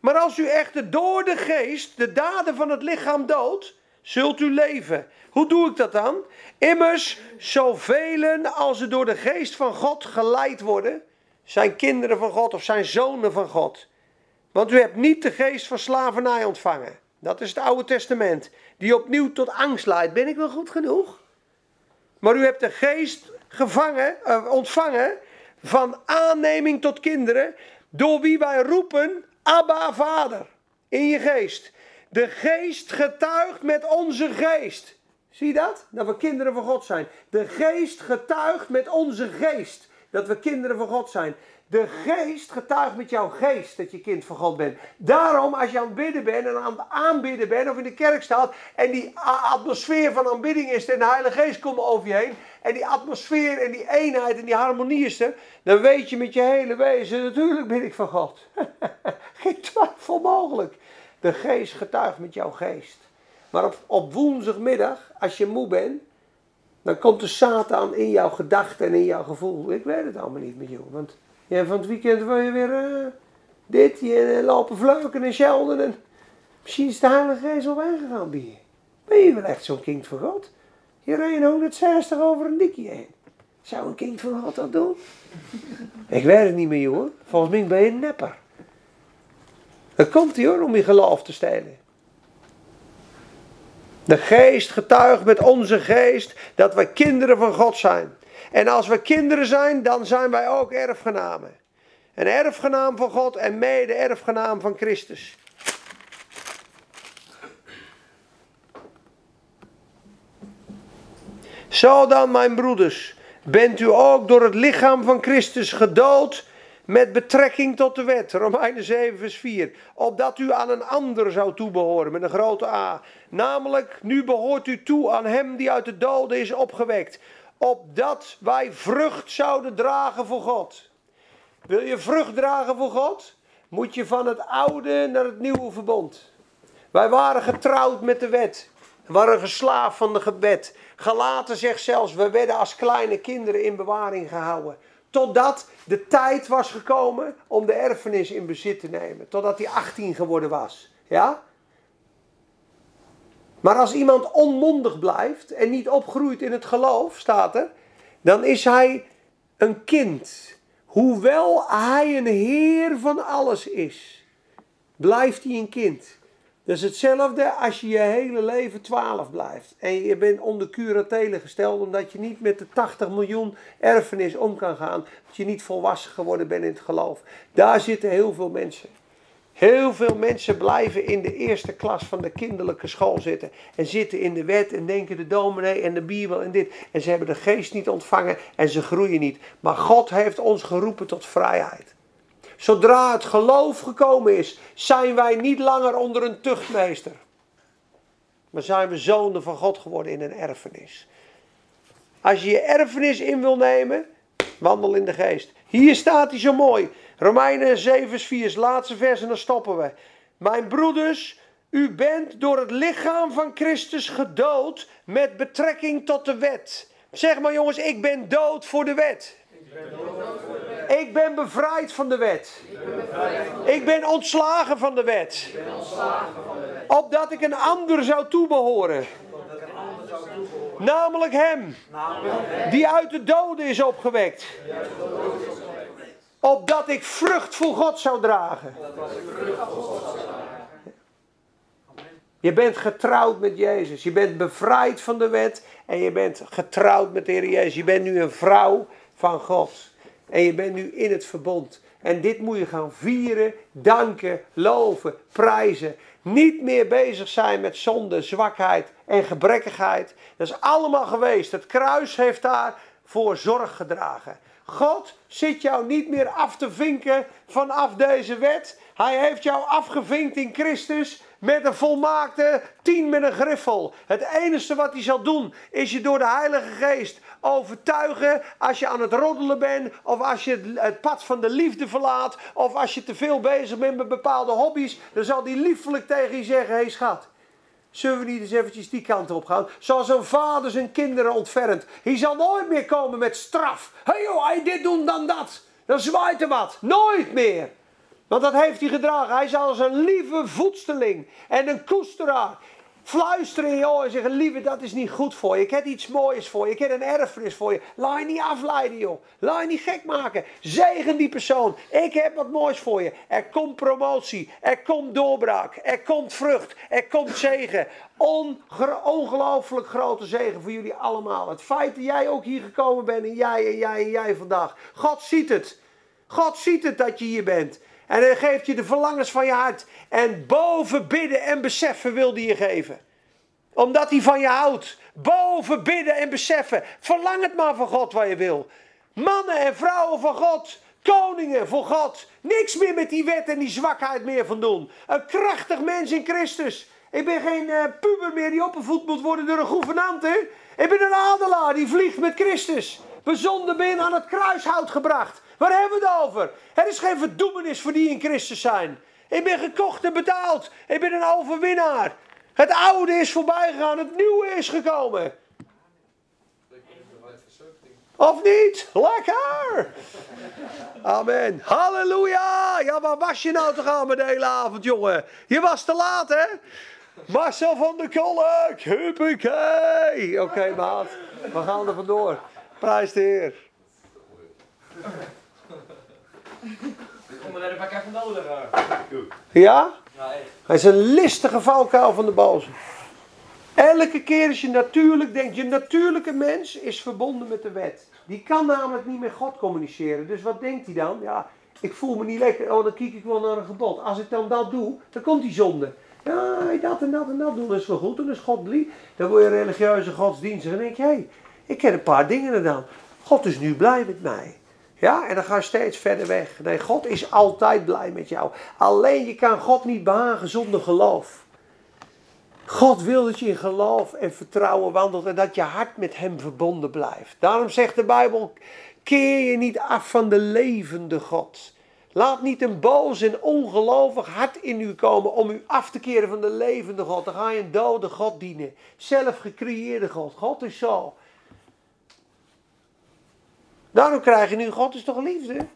Maar als u echter door de geest de daden van het lichaam doodt, zult u leven. Hoe doe ik dat dan? Immers, zoveel als ze door de geest van God geleid worden, zijn kinderen van God of zijn zonen van God. Want u hebt niet de geest van slavernij ontvangen. Dat is het Oude Testament. Die opnieuw tot angst leidt. Ben ik wel goed genoeg? Maar u hebt de geest gevangen, uh, ontvangen van aanneming tot kinderen. Door wie wij roepen, Abba Vader. In je geest. De geest getuigt met onze geest. Zie je dat? Dat we kinderen van God zijn. De geest getuigt met onze geest dat we kinderen van God zijn. De geest getuigt met jouw geest dat je kind van God bent. Daarom, als je aan het bidden bent en aan het aanbidden bent of in de kerk staat en die atmosfeer van aanbidding is en de Heilige Geest komt over je heen en die atmosfeer en die eenheid en die harmonie is er, dan weet je met je hele wezen, natuurlijk ben ik van God. Geen twijfel mogelijk. De geest getuigt met jouw geest. Maar op, op woensdagmiddag, als je moe bent, dan komt de Satan in jouw gedachten en in jouw gevoel. Ik weet het allemaal niet met jou, want ja, van het weekend wil je weer uh, dit, je uh, lopen vleuken en schelden. En misschien is de Heilige Geest al weggegaan bij je. Ben je wel echt zo'n kind van God? Je reed 160 over een dikje heen. Zou een kind van God dat doen? Ik weet het niet meer, hoor. Volgens mij ben je een nepper. Dan komt hij hoor, om je geloof te stelen. De geest getuigt met onze geest dat wij kinderen van God zijn. En als we kinderen zijn, dan zijn wij ook erfgenamen. Een erfgenaam van God en mede erfgenaam van Christus. Zo dan, mijn broeders, bent u ook door het lichaam van Christus gedood met betrekking tot de wet. Romeinen 7, vers 4. Opdat u aan een ander zou toebehoren, met een grote A. Namelijk, nu behoort u toe aan hem die uit de doden is opgewekt opdat wij vrucht zouden dragen voor God. Wil je vrucht dragen voor God? Moet je van het oude naar het nieuwe verbond. Wij waren getrouwd met de wet. We waren geslaafd van de gebed. Galaten zegt zelfs, we werden als kleine kinderen in bewaring gehouden. Totdat de tijd was gekomen om de erfenis in bezit te nemen. Totdat hij 18 geworden was. Ja? Maar als iemand onmondig blijft en niet opgroeit in het geloof, staat er, dan is hij een kind. Hoewel hij een heer van alles is, blijft hij een kind. Dat is hetzelfde als je je hele leven 12 blijft. En je bent onder curatele gesteld omdat je niet met de 80 miljoen erfenis om kan gaan. Dat je niet volwassen geworden bent in het geloof. Daar zitten heel veel mensen. Heel veel mensen blijven in de eerste klas van de kinderlijke school zitten. En zitten in de wet en denken de dominee en de Bijbel en dit. En ze hebben de geest niet ontvangen en ze groeien niet. Maar God heeft ons geroepen tot vrijheid. Zodra het geloof gekomen is, zijn wij niet langer onder een tuchtmeester. Maar zijn we zonen van God geworden in een erfenis. Als je je erfenis in wil nemen, wandel in de geest. Hier staat hij zo mooi. Romeinen 7, 4 is laatste vers en dan stoppen we. Mijn broeders, u bent door het lichaam van Christus gedood met betrekking tot de wet. Zeg maar jongens, ik ben dood voor de wet. Ik ben bevrijd van de wet. Ik ben ontslagen van de wet. Opdat ik een ander zou toebehoren. Namelijk hem. Die uit de doden is opgewekt opdat ik vrucht voor God zou dragen. Je bent getrouwd met Jezus. Je bent bevrijd van de wet. En je bent getrouwd met de Heer Jezus. Je bent nu een vrouw van God. En je bent nu in het verbond. En dit moet je gaan vieren, danken, loven, prijzen. Niet meer bezig zijn met zonde, zwakheid en gebrekkigheid. Dat is allemaal geweest. Het kruis heeft daarvoor zorg gedragen. God zit jou niet meer af te vinken vanaf deze wet. Hij heeft jou afgevinkt in Christus met een volmaakte tien met een griffel. Het enige wat hij zal doen is je door de Heilige Geest overtuigen als je aan het roddelen bent of als je het pad van de liefde verlaat of als je te veel bezig bent met bepaalde hobby's. Dan zal hij liefelijk tegen je zeggen, hé hey schat, Zullen we niet eens eventjes die kant op gaan? Zoals een vader zijn kinderen ontfermt. Hij zal nooit meer komen met straf. Hé hey joh, hij dit doen dan dat. Dan zwaait er wat. Nooit meer. Want dat heeft hij gedragen. Hij zal als een lieve voedsteling en een koesteraar fluisteren in je oor en zeggen: Lieve, dat is niet goed voor je. Ik heb iets moois voor je. Ik heb een erfenis voor je. Laat je niet afleiden, joh. Laat je niet gek maken. Zegen die persoon. Ik heb wat moois voor je. Er komt promotie. Er komt doorbraak. Er komt vrucht. Er komt zegen. ongelooflijk grote zegen voor jullie allemaal. Het feit dat jij ook hier gekomen bent en jij en jij en jij vandaag. God ziet het. God ziet het dat je hier bent. En hij geeft je de verlangens van je hart. En boven bidden en beseffen wil hij je geven. Omdat hij van je houdt. Boven bidden en beseffen. Verlang het maar van God wat je wil. Mannen en vrouwen van God. Koningen voor God. Niks meer met die wet en die zwakheid meer van doen. Een krachtig mens in Christus. Ik ben geen eh, puber meer die opgevoed moet worden door een gouvernante. Ik ben een adelaar die vliegt met Christus. Bezonden ben aan het kruishout gebracht. Waar hebben we het over? Er is geen verdoemenis voor die in Christus zijn. Ik ben gekocht en betaald. Ik ben een overwinnaar. Het oude is voorbij gegaan, het nieuwe is gekomen. Of niet? Lekker! Amen. Halleluja! Ja, waar was je nou toch aan met de hele avond, jongen? Je was te laat, hè? Marcel van der Kolk, huppakee! Oké, maat. We gaan er vandoor. Prijs de Heer. Kom maar daar even nodig. Ja? Ja. Hij is een listige valkuil van de boze. Elke keer als je natuurlijk denkt, je natuurlijke mens is verbonden met de wet. Die kan namelijk niet met God communiceren. Dus wat denkt hij dan? Ja, ik voel me niet lekker. Oh, dan kijk ik wel naar een gebod. Als ik dan dat doe, dan komt die zonde. Ja, dat en dat en dat doen, dat is wel goed. Dan is God lief. Dan word je religieuze godsdienstig. En dan denk je, hé, hey, ik ken een paar dingen gedaan. God is nu blij met mij. Ja, en dan ga je steeds verder weg. Nee, God is altijd blij met jou. Alleen je kan God niet behagen zonder geloof. God wil dat je in geloof en vertrouwen wandelt en dat je hart met Hem verbonden blijft. Daarom zegt de Bijbel: keer je niet af van de levende God. Laat niet een boos en ongelovig hart in u komen om u af te keren van de levende God. Dan ga je een dode God dienen. Zelf gecreëerde God. God is zo. Daarom krijg je nu, God is toch liefde?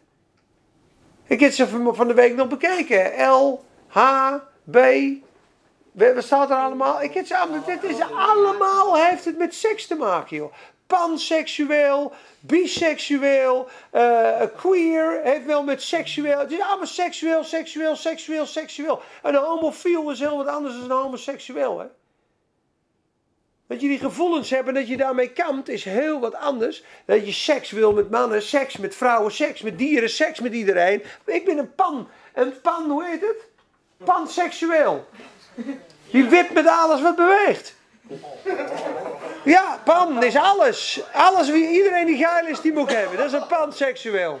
Ik heb ze van de week nog bekeken. L, H, B. Wat staat er allemaal? Ik heb ze allemaal. Dit is allemaal heeft het met seks te maken, joh. Panseksueel, biseksueel, eh, queer, heeft wel met seksueel. Het is allemaal seksueel, seksueel, seksueel, seksueel. Een homofiel is heel wat anders dan een homoseksueel, hè? Dat je die gevoelens hebt en dat je daarmee kampt is heel wat anders. Dat je seks wil met mannen, seks met vrouwen, seks met dieren, seks met iedereen. Ik ben een pan. Een pan, hoe heet het? Panseksueel. Die wipt met alles wat beweegt. Ja, pan is alles. Alles wie iedereen die geil is, die moet hebben. Dat is een panseksueel.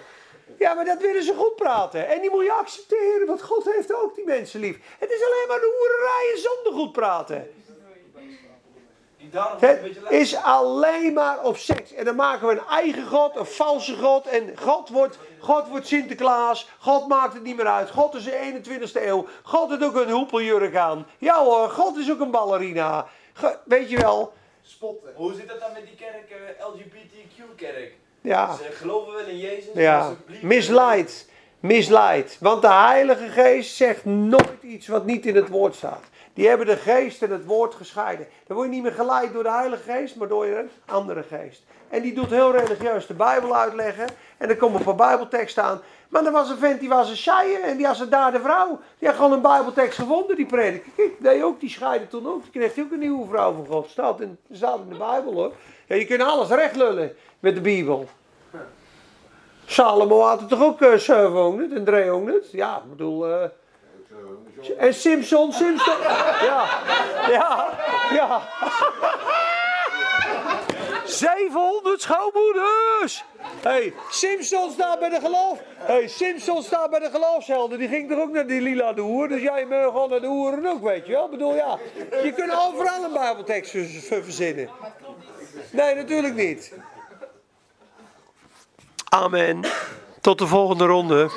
Ja, maar dat willen ze goed praten. En die moet je accepteren, want God heeft ook die mensen lief. Het is alleen maar de hoererijen zonder goed praten. Het is alleen maar op seks. En dan maken we een eigen God, een valse God. En God wordt, God wordt Sinterklaas. God maakt het niet meer uit. God is de 21ste eeuw. God heeft ook een hoepeljurk aan. Ja hoor, God is ook een ballerina. Ge- weet je wel? Spotten. Hoe zit dat dan met die kerk, eh, LGBTQ-kerk? Ja, Ze geloven wel in Jezus, ja. Misleid. Misleid. Want de Heilige Geest zegt nooit iets wat niet in het woord staat. Die hebben de geest en het woord gescheiden. Dan word je niet meer geleid door de Heilige Geest, maar door een andere geest. En die doet heel religieus de Bijbel uitleggen. En er komen een paar Bijbelteksten aan. Maar er was een vent die was een shire en die had een daar de vrouw. Die had gewoon een Bijbeltekst gevonden, die predikte. Kijk, nee, ook, die scheiden toen ook. Die kreeg ook een nieuwe vrouw van God. Staat in, staat in de Bijbel hoor. Ja, je kunt alles recht lullen met de Bijbel. Salomo had het toch ook uh, 700 en 300? Ja, ik bedoel... eh, en Simpson, Simpson. Ja, ja, ja. 700 schoonmoeders. hey, Simpson staat bij de geloof. hey, Simpson staat bij de geloofshelden. Die ging toch ook naar die lila de hoer. Dus jij mag gewoon naar de hoeren ook, weet je wel. Ik bedoel, ja. Je kunt overal een bijbeltekst ver- ver- verzinnen. Nee, natuurlijk niet. Amen. Tot de volgende ronde.